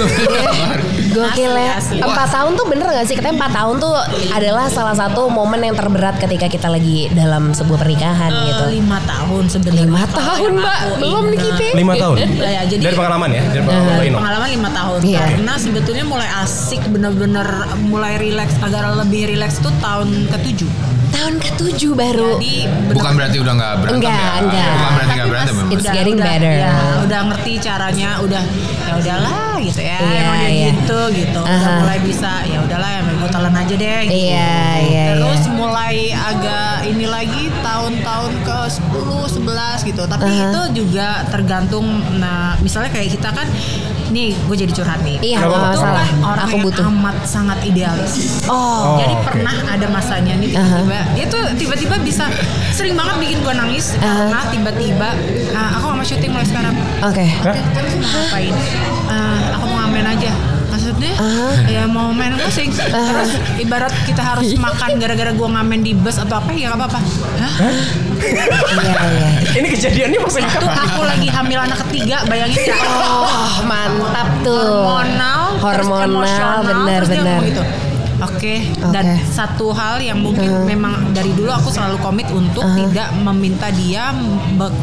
Gokil ya Asli, asli. Empat tahun tuh bener gak sih? Katanya empat tahun tuh adalah salah satu momen yang terberat ketika kita lagi dalam sebuah pernikahan Eh, gitu lima tahun sebenarnya. Lima Kalau tahun yang mbak Belum nih kita Lima tahun. Ya, jadi- dari pengalaman ya, dari pengalaman Ino. pengalaman lima tahun Iya. karena sebetulnya mulai asik bener-bener mulai rileks agak lebih rileks tuh tahun ketujuh Tahun ketujuh baru jadi Bukan berarti udah nggak berantem Enggak, ya. enggak. Bukan berarti nggak berantem mas- memang. It's getting udah, better. ya, udah ngerti caranya udah ya udahlah gitu ya Iya, emang dia iya. gitu gitu. Udah Aha. mulai bisa ya udahlah gue telan aja deh. Gitu. Iya, iya, Terus iya. mulai agak ini lagi tahun-tahun ke 10, 11 gitu. Tapi Aha. itu juga tergantung nah misalnya kayak kita kan nih gue jadi curhat nih. Iya, apa-apa. masalah. Orang Aku yang butuh. amat sangat idealis. Oh. Jadi oke. pernah ada masanya nih tiba-tiba dia tuh tiba-tiba bisa sering banget bikin gua nangis karena tiba-tiba "Ah, aku mau syuting mulai sekarang. Oke. Hah? Terus mau ngapain? "Ah, aku mau ngamen aja. Maksudnya ya mau main musik. Terus ibarat kita harus makan gara-gara gua ngamen di bus atau apa ya nggak apa-apa. Hah? Iya, iya. Ini kejadiannya maksudnya Tuh aku lagi hamil anak ketiga, bayangin ya. Oh, mantap tuh. hormonal, Hormonal, benar benar. gitu. Oke, dan Oke. satu hal yang mungkin memang dari dulu aku selalu komit untuk tidak meminta dia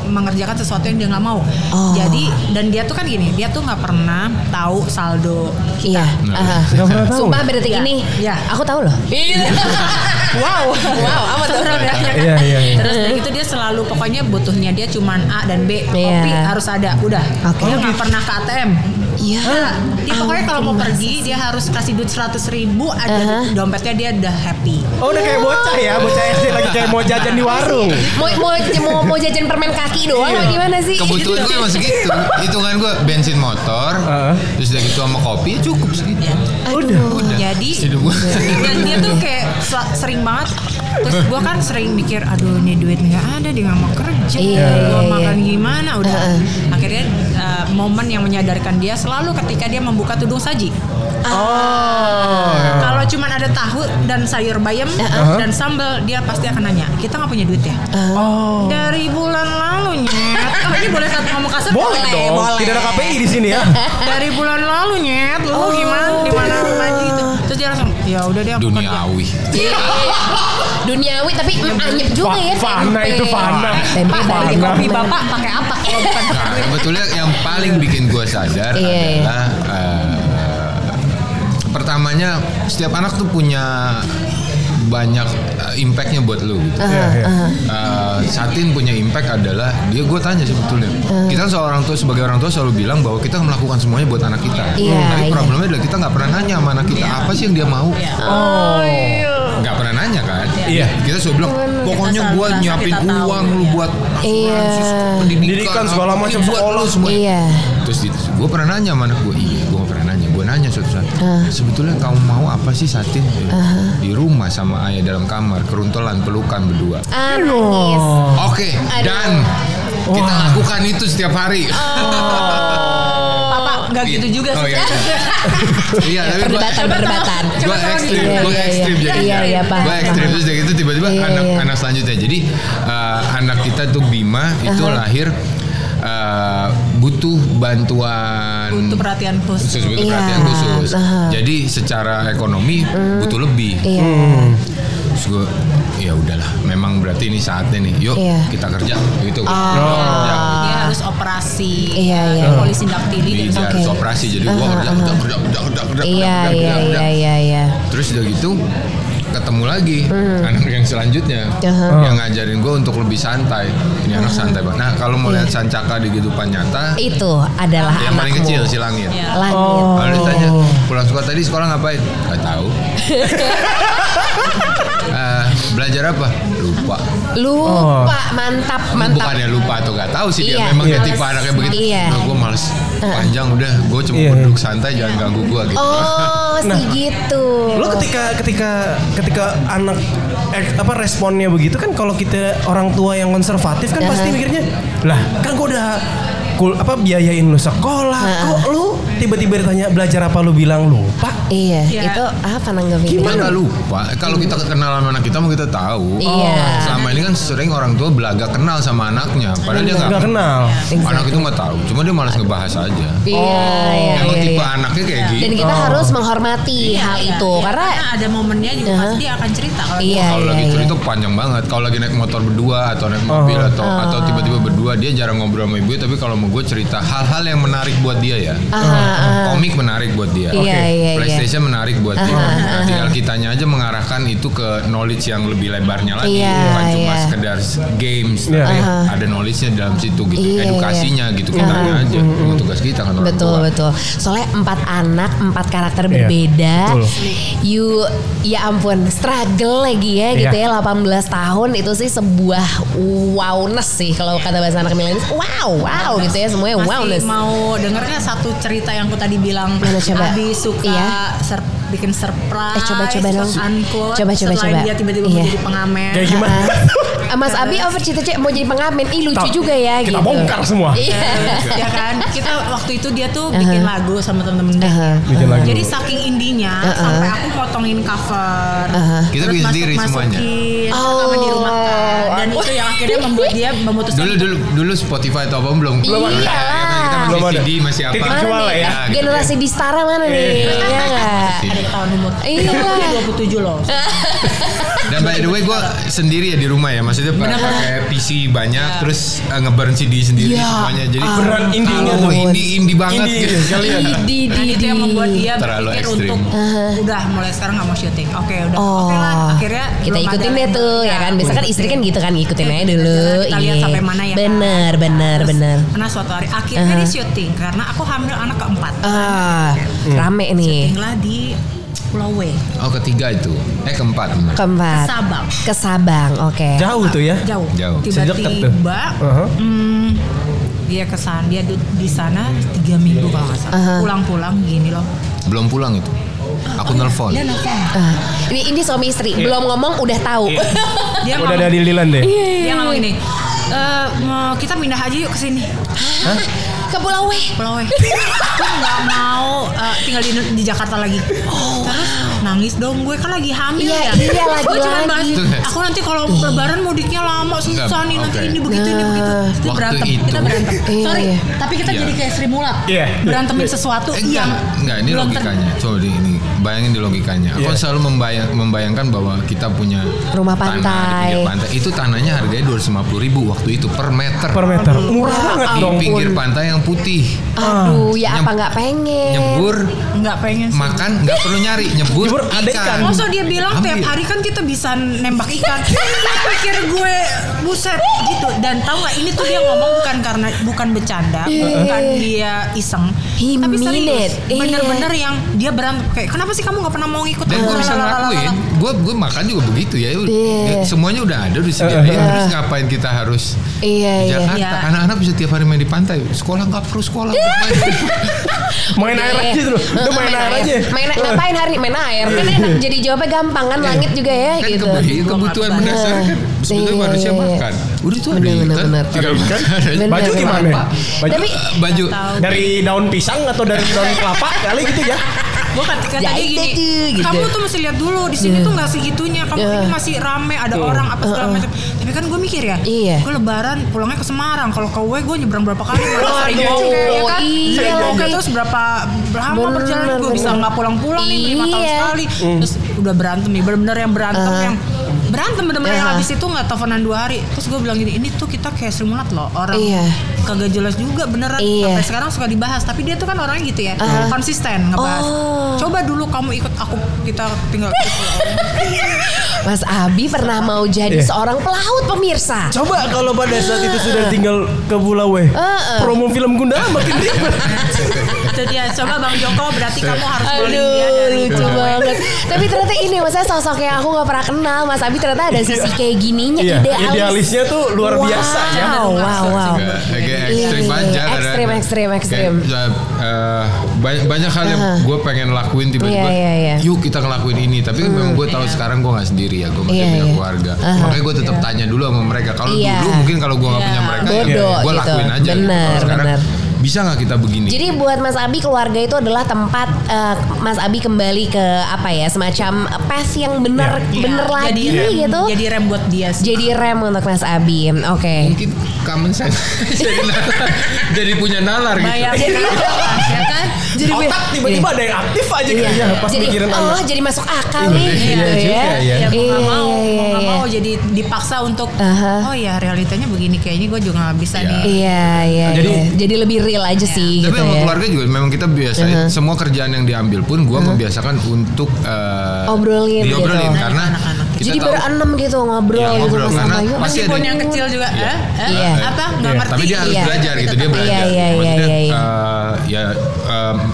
mengerjakan sesuatu yang dia nggak mau. Oh. Jadi dan dia tuh kan gini, dia tuh nggak pernah tahu saldo. Iya. aha. Nggak pernah tahu. Sumpah berarti Iya. ini. Iya. Aku tahu loh. Wow, Wow, apa tuh? Ya. Iya, iya, iya. Terus dari itu dia selalu pokoknya butuhnya dia cuman A dan B, Iya. kopi harus ada, udah. Oke. Dia nggak pernah ke ATM. Iya. Dia pokoknya kalau mau pergi dia harus kasih duit seratus ribu ada di dompetnya dia udah happy. Oh udah kayak bocah ya, bocah SD lagi kayak mau jajan di warung. Mau mau mau, mau jajan permen kaki doang Iya. gimana sih? Kebutuhan gue masih gitu. Hitungan gue bensin motor, Heeh. terus udah gitu sama kopi cukup segitu. Aduh. Jadi Hidup gue. dan dia tuh kayak sering banget. Terus gue kan sering mikir, aduh ini duit nggak ada, dia nggak mau kerja, Iya, gue iya, makan iya. gimana, udah. Akhirnya uh, momen yang menyadarkan dia selalu ketika dia membuka tudung saji. Oh. Kalau cuman ada tahu dan sayur bayam dan sambal, dia pasti akan nanya, kita nggak punya duit ya? Oh. Dari bulan lalu nyet. Oh, ini boleh satu ngomong kasar? Boleh dong. Tidak ada KPI di sini ya. Dari bulan lalu nyet, lu Oh. gimana? Di mana aja gitu. Terus dia langsung, ya udah kerja. Duniawi. Duniawi tapi mm, anyep juga ya. Fa- fana tempe. itu fana. Tempe dari kopi bapak pakai apa kalau bukan Nah, sebetulnya yang paling bikin gue sadar Iya, iya. adalah eh, pertamanya setiap anak tuh punya banyak eh, impactnya buat lu gitu. Iya, iya. Eh, Satin punya impact adalah dia gue tanya sebetulnya kita kan seorang tua sebagai orang tua selalu bilang bahwa kita melakukan semuanya buat anak kita Iya, tapi iya. problemnya adalah kita nggak pernah nanya sama anak kita apa sih yang dia mau Oh. nggak pernah nanya kan Iya. kita selalu bilang pokoknya Kita gue nyiapin kita uang lu iya. buat Iya. asuransi, pendidikan, segala macam, sekolah. lu semua Iya. Terus gue pernah nanya sama anak gue, iya gue pernah nanya. Gue nanya suatu saat, sebetulnya kamu mau apa sih Satin? Di rumah sama ayah dalam kamar, keruntulan, pelukan berdua. Nangis. Oke, Aduh. dan kita lakukan itu setiap hari. Papa nggak gitu juga Oh, sih. iya. iya, tapi gue Perdebatan, perdebatan. gue ekstrim, Iya, gue iya, ekstrim iya. jadi. Iya, iya, paham, Gue ekstrim terus dari itu tiba-tiba Iya, anak iya. anak selanjutnya. Jadi eh, anak kita tuh Bima itu lahir eh, butuh bantuan Butuh perhatian khusus. khusus butuh Iya, perhatian khusus. Jadi secara ekonomi butuh lebih. Iya. Terus gue ya udahlah, memang berarti ini saatnya nih. Yuk Iya. kita kerja gitu. Oh. Kerja. Dia harus operasi. Iya, iya. Polisi daktili dia harus Oke. operasi jadi gua kerja kerja kerja kerja kerja kerja Iya, kerja, iya, kerja, iya, kerja. iya, iya. Terus udah gitu ketemu lagi anak yang selanjutnya Aha. yang ngajarin gue untuk lebih santai. Ini anak santai banget. Nah kalau mau lihat sancaka di kehidupan nyata, Itu adalah yang paling kecil si langit. Iya. Langit. Oh. Kalau ditanya pulang sekolah tadi sekolah ngapain? Gak tahu. Belajar apa? Lupa. Lupa, mantap, mantap. Bukannya lupa atau gak tahu sih dia Iya. memang dia Iya. tipe anaknya begitu. Iya. Nah, gue males panjang udah, gue cuma Iya. mau duduk santai jangan ganggu gue gitu. Oh, sih gitu. Lo ketika ketika ketika anak eh, apa responnya begitu kan kalau kita orang tua yang konservatif kan pasti Aha. mikirnya lah kan gue udah kul apa biayain lu sekolah Aha. kok lu tiba-tiba ditanya belajar apa lu bilang lupa Iya, Iya. itu apa nanggepinnya? Kita nggak lupa. Kalau kita kenal sama anak kita mau kita tahu. Iya. Selama ini kan sering orang tua belaga kenal sama anaknya. Padahal dia nggak kenal Anak itu nggak tahu. Cuma dia malas ngebahas aja. Iya, iya, Emang iya, tipe iya. anaknya kayak gitu. Dan kita harus menghormati hal Iya, itu iya. karena ada momennya juga Aha. pasti dia akan cerita kalau Iya, kalau iya, lagi iya. cerita panjang banget. Kalau lagi naik motor berdua atau naik mobil Oh. atau atau tiba-tiba berdua dia jarang ngobrol sama ibu. Tapi kalau mau gue cerita hal-hal yang menarik buat dia ya. Aha, aha. Komik menarik buat dia. Iya, iya, iya. PlayStation menarik buat dia. Aha, Nah, tinggal kitanya aja mengarahkan itu ke knowledge yang lebih lebarnya lagi, Iya, bukan cuma iya. sekedar games, Iya. tapi Aha. ada knowledge-nya dalam situ gitu, Iya, edukasinya gitu kitanya aja. Itu tugas kita kan orang Betul tua. betul. Soalnya empat anak, empat karakter Iya, berbeda. betul. You, ya ampun, struggle lagi ya gitu Iya. ya. 18 tahun itu sih sebuah wowness sih kalau kata bahasa anak milenial. Wow, wow gitu ya semuanya Masih wowness. mau dengernya satu cerita yang aku tadi bilang Mana coba? Abi suka Iya. ser- bikin surprise Eh, coba, coba dong. unquote, Coba, coba, dia tiba-tiba Iya. mau jadi pengamen Kayak gimana? Mas Abi over cita-cita mau jadi pengamen. Ih lucu Tahu. juga ya Kita gitu. bongkar semua. Iya. ya kan kita waktu itu dia tuh bikin lagu sama temen-temen dia. Aha. Bikin lagu. jadi saking indinya sampai aku potongin cover Kita terus bikin sendiri semuanya. masukin Oh. sama di rumah dan itu yang akhirnya membuat dia memutuskan Dulu dulu dulu Spotify atau apa belum? Belum ada. Kan Belum masih ada. CD masih apa? Titik Mana Kecuali nih? ya. Nah, gitu. Generasi Bistara mana nih? Iya nggak? ada ketahuan umur Iya. Dia 27 loh Dan by the way gue sendiri ya di rumah ya, maksudnya pakai PC banyak, terus uh, ngeburn CD sendiri Iya. semuanya. Jadi Beneran indie-nya oh, tuh. indie indie banget Indie gitu. sekalian. Di Nah, di itu di. yang membuat dia Terlalu berpikir untuk udah mulai sekarang nggak mau syuting. Oke udah. Oh, Oke lah. Akhirnya kita ikutin deh tuh ya kan. Biasa kan istri kan gitu kan ngikutin aja dulu. Kita lihat Iya. sampai mana ya. kan. Bener bener bener. Karena suatu hari akhirnya Aha. dia syuting karena aku hamil anak keempat. Ah, rame nih. Syutinglah di Pulau W. Oh ketiga itu, eh keempat. Keempat. Sabang. Ke Sabang, oke. Jauh tuh ya. Jauh. Jauh. Tiba-tiba Uh-huh. hmm, dia kesan dia di sana tiga minggu kalau nggak salah. Aha. Pulang-pulang gini loh. Belum pulang itu. Aku nelpon. Dia nelfon. Ah, ini, ini suami istri belum ngomong udah tahu. Dia Udah ngomong, ada di Lilan deh. dia ngomong ini. "Eh, mau kita pindah aja yuk ke sini. Ke Pulau W. Pulau W. Aku nggak mau eh, tinggal di, di Jakarta lagi. Terus nangis dong gue kan lagi hamil Iya, ya. iya, Gue cuman lagi-lagi. bahas, Aku nanti kalau lebaran mudiknya lama susah nih nanti Oke. ini begitu ini begitu. Nah. Itu Waktu berantem. itu. Kita berantem. Iya, Sorry, iya. tapi kita Iya. jadi kayak Sri Mulat. Iya. Berantemin sesuatu Eh, yang enggak, enggak ini logikanya. Coba ini bayangin di logikanya. Aku Iya. selalu membayang, membayangkan bahwa kita punya Rumah tanah di pantai. pantai. Itu tanahnya harganya 250 ribu waktu itu per meter. Per meter. Murah banget di dong. pinggir pantai yang putih. Aduh, ya Nyem- apa nggak pengen? Nyebur, nggak pengen sih. makan nggak perlu nyari, nyebur, Nyebur ada ikan. Masa dia bilang tiap Ambil. hari kan kita bisa nembak ikan. Pikir gue buset gitu. Dan tahu nggak ini tuh dia ngomong bukan karena bukan bercanda, bukan dia iseng. He tapi mean serius. it. Iya. Bener-bener yang dia berantem kayak kenapa sih kamu nggak pernah mau ngikut? Dan aku?" gue bisa ngelakuin, gue gue makan juga begitu ya. Iya. Ya, Semuanya udah ada, udah disediain. Terus ngapain kita harus Iya, di iya. Jakarta? Iya. Anak-anak bisa tiap hari main di pantai. Sekolah nggak perlu sekolah. Main air aja tuh. Udah main air aja. Iya. Main ngapain hari ini? main air? Kan enak jadi jawabnya gampang kan langit juga ya kan gitu. kebutuhan, mendasar kan sebetulnya Iya, manusia iya, iya. makan. Udah itu ada Bener, bener, ikan. makan. Bener, Baju gimana? Baju Tapi Baju dari daun pisang atau dari daun kelapa kali gitu ya. Gue kata kata Ya, itu gini, gitu. kamu tuh mesti lihat dulu di sini tuh nggak segitunya. Kamu Iya. ini masih rame, ada orang apa segala macam. Tapi kan gue mikir ya, Iya. gue lebaran pulangnya ke Semarang. Kalau ke W gue nyebrang berapa kali? Gue sering jongke, ya kan? iya Sering lagi. terus berapa lama perjalanan gue bisa nggak pulang-pulang nih lima tahun Iya. sekali. Terus udah berantem nih, bener-bener yang berantem yang berantem bener-bener yang Ah. habis itu nggak teleponan dua hari. Terus gue bilang gini, ini tuh kita kayak Sri Mulat loh orang Iya. Kagak jelas juga beneran Iya. sampai sekarang suka dibahas. Tapi dia tuh kan orangnya gitu ya, Ah. konsisten ngebahas. Oh. Coba dulu kamu ikut aku kita tinggal Mas Abi pernah mau jadi Iya. seorang pelaut pemirsa. Coba kalau pada saat itu sudah tinggal ke Pulau W. Heeh. Promo film Gundala makin ribet. itu dia coba Bang Joko berarti kamu harus dia Aduh dari lucu banget Tapi ternyata ini Maksudnya sosok yang aku gak pernah kenal Mas Abi ternyata ada sisi kayak gininya Iya, Idealis idealisnya tuh luar biasa ya. Wow wow wow agak Iya, ekstrim iya, aja iya. kadang- Ekstrim ekstrim ekstrim Kayak, eh, banyak, banyak hal yang Aha. gue pengen lakuin tiba-tiba Iya, iya, iya. yuk kita ngelakuin ini tapi memang gue tahu sekarang gue nggak sendiri ya gue masih Iya, punya iya. keluarga Aha. makanya gue tetap tanya dulu sama mereka kalau Iya. dulu mungkin kalau gue nggak punya Iya. mereka Bodoh ya gue gitu. lakuin aja Bener, Kalau sekarang bener. Bisa nggak kita begini Jadi buat Mas Abi keluarga itu adalah tempat eh, Mas Abi kembali ke apa ya semacam path yang bener Iya, bener lagi jadi rem, gitu. jadi rem buat dia sih. Jadi rem untuk Mas Abi. Oke. mungkin common sense jadi, nalar, jadi punya nalar gitu bayar ya kan Jadi Otak tiba-tiba ada yang aktif aja Iya. gitu ya pas jadi mikirin oh anak. jadi masuk akal Iya, nih iya gitu juga ya. ya. ya mau nggak Iya, mau mau iya, nggak iya. mau jadi dipaksa untuk Aha. oh ya realitanya begini kayaknya gue juga nggak bisa Iya. nih Iya, iya, Jadi- iya. Jadi lebih real aja sih Tapi gitu sama ya. keluarga juga memang kita biasain semua kerjaan yang diambil pun gue membiasakan untuk eh, Obrolin diobrolin gitu. karena Anak-anak. kita Jadi tahu berenam gitu ngobrol Iya, gitu ngobrol, sama karena meskipun ada- yang kecil juga Iya. eh? Eh? Iya. apa nggak Iya. ngerti tapi dia harus Iya. belajar gitu dia belajar Iya, iya, iya, Maksudnya, iya, iya. eh, ya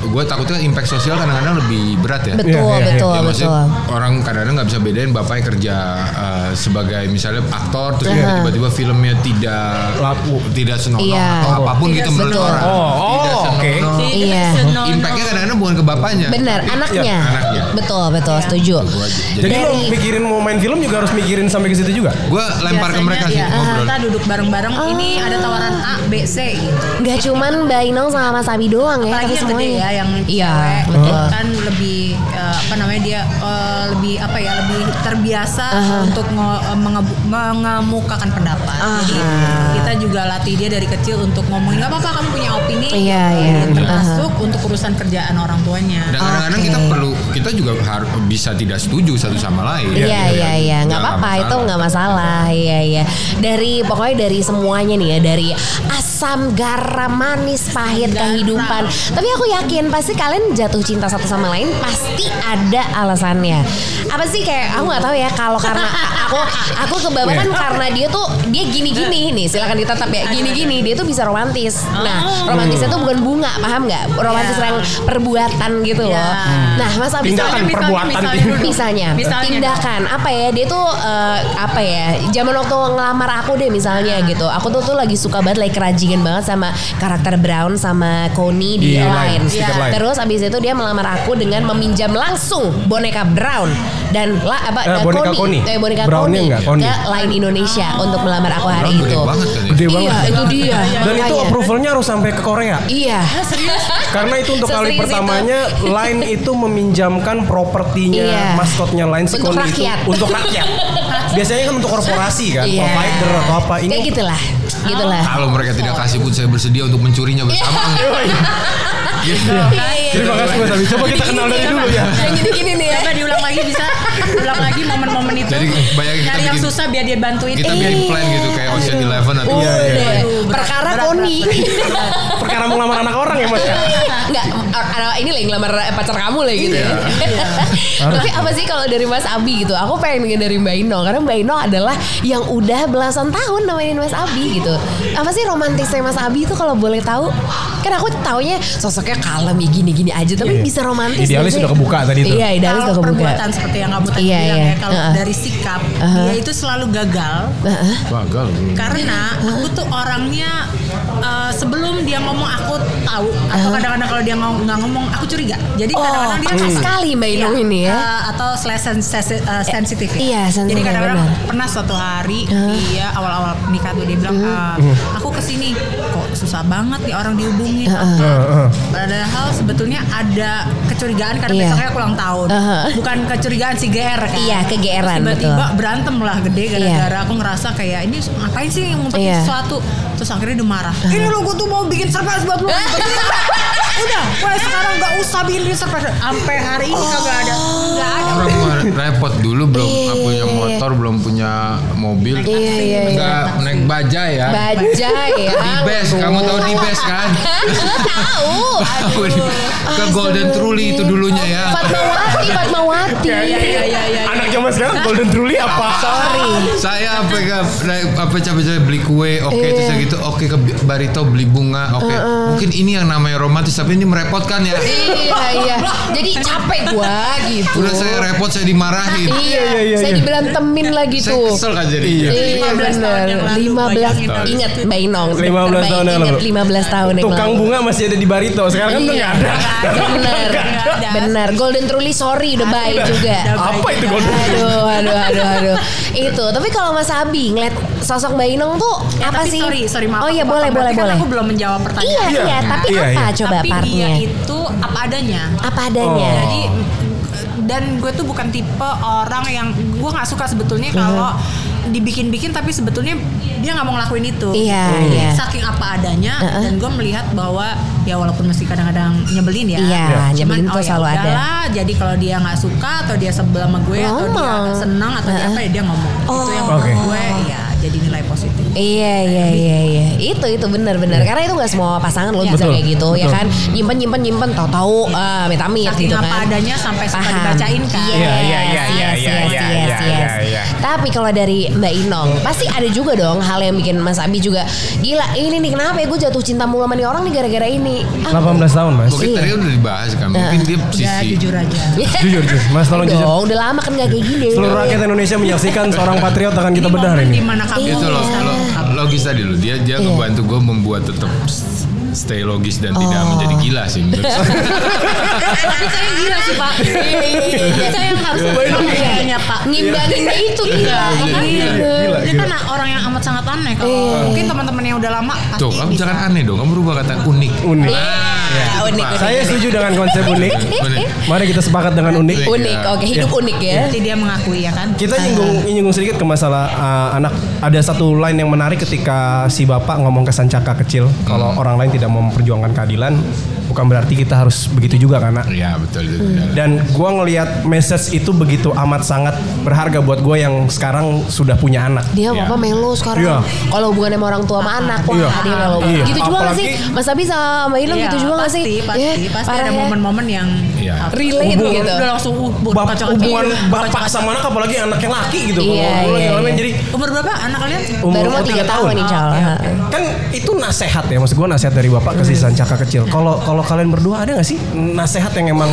gue takutnya impact sosial kadang-kadang lebih berat ya. Betul, Iya, iya, iya. betul, Ya, maksudnya betul. orang kadang-kadang nggak bisa bedain bapaknya kerja uh, sebagai misalnya aktor terus tiba-tiba filmnya tidak Laku. tidak senonoh Iya. atau apa pun Tidak gitu menurut orang Oh, oh, oke. senonoh. Iya. Impactnya kadang-kadang bukan ke bapaknya Benar, anaknya. anaknya. Betul, betul, setuju. Gua aja. Jadi Jadi lo mikirin mau main film juga harus mikirin sampai ke situ juga. gue lempar ke mereka sih ya, ngobrol. kita duduk bareng-bareng ini ada tawaran A B C gitu Gak cuman Mbak Inong sama Mas Abi doang ya, apalagi tapi. Gede ya yang Iya, cewek betul. kan lebih eh, apa namanya dia eh, lebih apa ya lebih terbiasa untuk ngo- eh, mengebu- mengemukakan pendapat. Jadi Aha. kita juga latih dia dari kecil untuk ngomongin nggak apa-apa kamu punya opini. Iya, iya. termasuk untuk urusan kerjaan orang tuanya. Dan kadang-kadang Oke. kita perlu kita juga harus bisa tidak setuju satu sama lain. Iya iya iya nggak apa-apa itu nggak masalah. Iya iya. Dari pokoknya dari semuanya nih ya dari asam garam manis pahit Garam. kehidupan. Tapi aku yakin pasti kalian jatuh cinta satu sama lain pasti ada alasannya. Apa sih kayak aku nggak tahu ya kalau karena aku aku kebabakan karena dia tuh dia gini-gini. Nih silakan ditetap ya. Gini-gini dia tuh bisa romantis. Nah romantisnya tuh bukan bunga paham nggak? Romantis Ya. yang perbuatan gitu loh. Ya. nah mas Abi Tindakan Misalnya, perbuatan. Misalnya, misalnya, Misalnya. Tindakan. Apa ya dia tuh eh, apa ya zaman waktu ngelamar aku deh misalnya gitu. Aku tuh tuh lagi suka banget lagi kerajingan banget sama karakter Brown sama Connie di, Di Stiker Iya. Line. terus abis itu dia melamar aku dengan meminjam langsung boneka Brown dan lah apa Eh, boneka Connie. eh, boneka enggak, Connie. ke Line Indonesia untuk melamar aku hari Brown gede itu banget kan ya? Gede iya banget. itu dia Dan itu approvalnya harus sampai ke Korea. iya Karena itu untuk kali itu. pertamanya Line itu meminjamkan propertinya Iya. maskotnya Line si Untuk Connie itu rakyat. untuk rakyat. Biasanya kan untuk korporasi kan, Iya. provider atau apa ini. kayak gitulah gitulah Kalau mereka tidak kasih pun saya bersedia untuk mencurinya bersama. Gitu. Terima kasih Mas Abi. Coba kita kenal dari dulu ya. yang gini-gini nih ya Coba diulang lagi bisa ulang lagi momen-momen itu. Jadi, bayangin kita yang susah biar dia bantuin. Kita Eh, bikin plan gitu kayak Ocean Eleven atau Iya, iya, perkara Koni Perkara mau ngelamar anak orang ya Mas. ya? Enggak, ini lah yang ngelamar pacar kamu lah gitu ya. Tapi apa sih kalau dari Mas Abi gitu? Aku pengen dari Mbak Ino karena Mbak Ino adalah yang udah belasan tahun nemenin Mas Abi gitu. Apa sih romantisnya Mas Abi itu kalau boleh tahu? Kan aku taunya sosoknya kalem ya gini-gini aja tapi Iya. bisa romantis. Idealis nggak sih? udah kebuka tadi tuh. Iya, idealis Kalau udah kebuka. perbuatan seperti yang kamu tadi Iya, bilang iya. ya, kalau Uh-uh. dari sikap Uh-huh. dia itu selalu gagal Heeh. Gagal. karena aku tuh orangnya eh, sebelum dia ngomong aku tahu atau kadang-kadang kalau dia ngomong nggak ngomong aku curiga. Jadi Oh, kadang-kadang dia peka sekali Mbak Iya, Inung ini ya. eh, atau slash sen- sensi- eh, sensitif ya. Iya, sensitif, Jadi kadang-kadang pernah suatu hari dia awal-awal nikah tuh dia bilang. "Eh, aku ke sini kok susah banget nih orang dihubungin. Uh-uh. Heeh. Padahal sebetulnya ada kecurigaan karena Iya. besoknya aku ulang tahun. Uh-huh. Bukan kecurigaan si GR kan. Iya, kegeeran, Terus Tiba-tiba berantem lah gede gara-gara aku ngerasa kayak ini ngapain sih ngumpetin Iya. sesuatu. Terus akhirnya dia marah. Ini lo gue tuh mau bikin surprise buat lo. Udah, mulai sekarang gak usah bikin surprise. Sampai hari ini kagak ada. Gak ada. Orang repot dulu belum Iya. punya motor, belum punya mobil. Iya, iya, iya. Enggak naik bajai ya. Bajai ya. Di best, kamu tahu di best kan? Tahu. Ke Golden Truly itu dulunya ya. Fatmawati, Fatmawati. Iya, iya, iya, iya, iya. Anak zaman sekarang Golden Truly apa? Sorry. Saya apa ke naik- apa capek-capek beli kue, oke Iya. terus saya gitu, oke ke barito beli bunga, oke. Mungkin ini yang namanya romantis tapi ini merepotkan ya. Iya iya. Jadi capek gua gitu. Udah saya repot saya dimarahin. Iya, iya, iya, saya iya. diberantemin lagi Saya tuh. kesel kan jadi. Iya. Iya 15 tahun benar. yang lalu, 15 bayangin tahun. ingat Mbak Inong. 15 tahun yang lalu. 15 tahun yang Tukang lalu. bunga masih ada di Barito. Sekarang kan udah Iya. nggak ada. Benar. Benar. Golden Truly sorry udah baik juga. Apa itu Golden Truly? Aduh, aduh, aduh, aduh. Itu. Tapi kalau Mas Abi ngeliat sosok Mbak Inong tuh Ya, apa tapi sih? sorry, sorry maaf. Oh iya boleh, boleh, kan boleh. Aku belum menjawab Iya, pertanyaan. iya, Iya. tapi Iya, apa iya. coba tapi partnya? dia itu apa adanya. Apa adanya? Oh. Jadi dan gue tuh bukan tipe orang yang gue nggak suka sebetulnya kalau dibikin-bikin tapi sebetulnya dia nggak mau ngelakuin itu. Iya, Jadi iya. Saking apa adanya Uh-uh. dan gue melihat bahwa ya walaupun mesti kadang-kadang nyebelin ya. Iya, nyebelin Cuman, tuh oh ya selalu ada. udahlah, Jadi kalau dia nggak suka atau dia sebel sama gue atau dia senang atau dia Uh-uh. apa ya dia ngomong. Oh. Itu yang Oke. menurut gue ya nilai positif. Iya iya iya iya itu itu benar-benar karena itu nggak semua pasangan lo Iya. bisa Betul, kayak gitu ya kan nyimpen nyimpen nyimpen tahu-tahu ah amit-amit Saking gitu apa kan adanya sampai suka Paham. dibacain kan. Iya, Iya, iya, iya, iya, iya, iya, iya, iya. Tapi kalau dari Mbak Inong, pasti ada juga dong hal yang bikin Mas Abi juga gila. Ini nih kenapa ya gue jatuh cinta mulu sama nih orang nih gara-gara ini. Ah, 18 tahun mas. Mungkin Iya. tadi udah dibahas kan. Mungkin dia Ya sisi jujur aja. Jujur jujur. Mas tolong jujur. udah lama kan gak kayak gini. Seluruh rakyat Indonesia menyaksikan seorang patriot akan kita bedah ini. di mana kamu itu lo, bisa lo- logis tadi lo dia dia Iya. ngebantu gue membuat tetap stay logis dan tidak Oh. menjadi gila sih menurut saya. Tapi saya gila sih pak. saya yang harus kayaknya pak. Ngimbanginnya itu gila. Iya. Gila, kan orang yang amat sangat aneh kalau Iya. mungkin teman-teman yang udah lama pasti Tuh, kamu jangan aneh dong. Kamu rubah kata unik. Unik. Iya, unik, unik. Saya setuju dengan konsep unik. Unik. Mari kita sepakat dengan unik. Unik, oke hidup unik ya. Jadi dia mengakui ya kan. Kita nyinggung nyinggung sedikit ke masalah uh, anak. Ada satu line yang menarik ketika si bapak ngomong ke Sancaka kecil, kalau orang lain tidak mau memperjuangkan keadilan, bukan berarti kita harus begitu juga karena. Iya betul itu. Dan gua ngelihat message itu begitu amat sangat berharga buat gue yang sekarang sudah punya anak. Dia Iya. apa melo sekarang. Iya. Kalau hubungannya sama orang tua sama anak, wah Iya. dia melo. Iya. Gitu juga gak sih? Apalagi- Mas Abi sama Mbak Ilham Iya, gitu juga gak pasti, sih? Pasti, Ya, pasti parah ada ya. momen-momen yang Iya. apa, Relate gitu. Udah langsung uh, buat Bap- kacau-kacau. hubungan Iya, bapak sama anak apalagi anak yang laki gitu. Iya, lagi iya. jadi Umur berapa anak kalian? umur Baru mau tiga tahun. Oh, oke, kan itu nasehat ya maksud gue nasehat dari bapak ke si Sancaka kecil kalau kalau kalian berdua ada nggak sih nasehat yang emang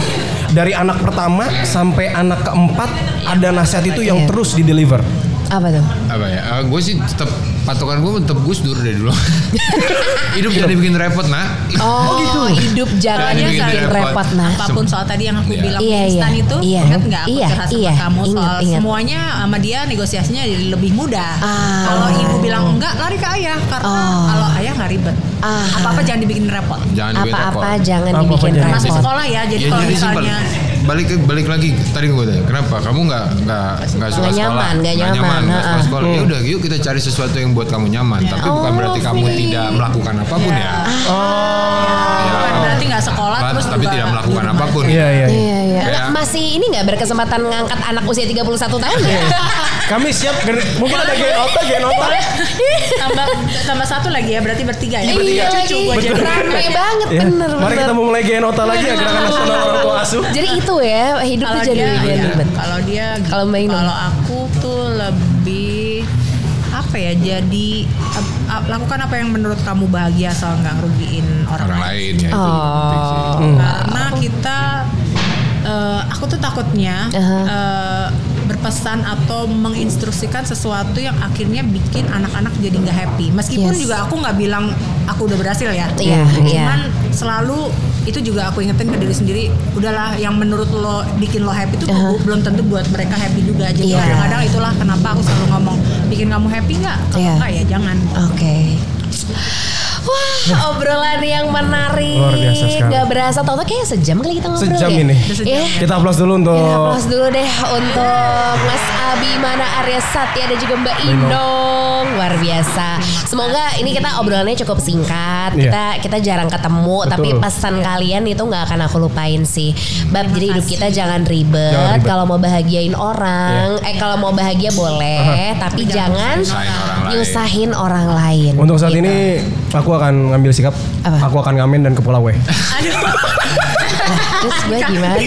dari anak pertama sampai anak keempat ada nasihat itu yang Iya. terus di deliver Apa tuh? Apa ya? gue sih tetap patokan gue tetap Gus Dur dari dulu. Hidup jangan dibikin repot nak. Oh, hidup jangan Jangan bikin bikin repot, repot. nah. Apa pun soal tadi yang aku Iya. bilang Iya, instan iya. itu, Iya. ingat nggak aku curhat sama iya. kamu Ingat, soal ingat. semuanya sama dia negosiasinya lebih mudah. Ah. Kalau ibu bilang enggak, lari ke ayah karena Oh. kalau ayah nggak ribet. Ah. Apa-apa jangan dibikin repot. Jangan dibikin Apa-apa repot. jangan Apa-apa dibikin jangan Masuk repot. sekolah ya, jadi Ya, kalau simpel. Balik ke balik lagi tadi gue tanya kenapa? Kamu nggak nggak nggak suka Nggak sekolah? nyaman, nggak nyaman, nggak suka sekolah. Ya udah yuk kita cari sesuatu yang buat kamu nyaman. Tapi bukan Oh, berarti kamu tidak melakukan apa pun ya. bukan Ya. berarti nggak sekolah Tapi- terus tapi juga tidak melakukan rumah. apa pun. Iya iya iya. Iya, iya. Nah, masih ini nggak berkesempatan ngangkat anak usia 31 tahun ya? kami siap mungkin ada genota genota tambah tambah satu lagi ya berarti bertiga ya. Iya cucu gua jadi Rame banget Ya. bener mari kita mulai genota lagi ya gerakan nasional orang tua asuh. Jadi itu ya hidup tuh kalau jadi dia jadi iya, ribet. kalau dia Kalau Mbak Inung? kalau aku tuh lebih apa ya jadi ap- ap- lakukan apa yang menurut kamu bahagia asal nggak ngerugiin orang, orang lain ya itu Oh. sih. karena kita eh, aku tuh takutnya Aha. eh, berpesan atau menginstruksikan sesuatu yang akhirnya bikin anak-anak jadi nggak happy meskipun Yes. juga aku nggak bilang aku udah berhasil ya Iya, iya. cuman selalu itu juga aku ingetin ke diri sendiri udahlah yang menurut lo bikin lo happy itu Aha. belum tentu buat mereka happy juga jadi Iya. kadang-kadang itulah kenapa aku selalu ngomong bikin kamu happy nggak kalau nggak ya jangan Oke. Wah, obrolan yang menarik. Luar biasa sekali. Gak berasa, tau kayak sejam kali kita ngobrol Sejam ya. ini. Iya. kita aplaus dulu untuk Kita aplaus dulu deh untuk Mas Abimana Arya Satya dan juga Mbak Inong. Luar biasa. Semoga ini kita obrolannya cukup singkat. Iya. Kita kita jarang ketemu, Betul. tapi pesan kalian itu nggak akan aku lupain sih. Bab jadi hidup kita jangan ribet. Jangan ribet. Kalau mau bahagiain orang, eh kalau mau bahagia boleh, tapi jangan Nyusahin orang lain. nyusahin orang lain. untuk saat Gitu. ini aku akan ngambil sikap Apa? aku akan ngamen dan ke Pulau W aduh Terus gue gimana?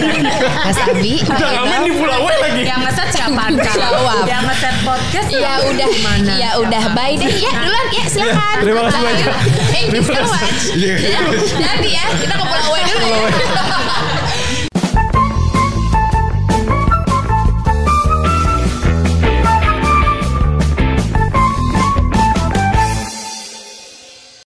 Mas Abi, Mbak Inong. Pulau W lagi yang ngeset siapa Jawab. yang ngeset podcast Ya udah, gimana ya udah, bye deh ya duluan ya silakan. Terima kasih banyak. Thank you so much. Iya. Ya, Nanti ya kita ke Pulau dulu. ya.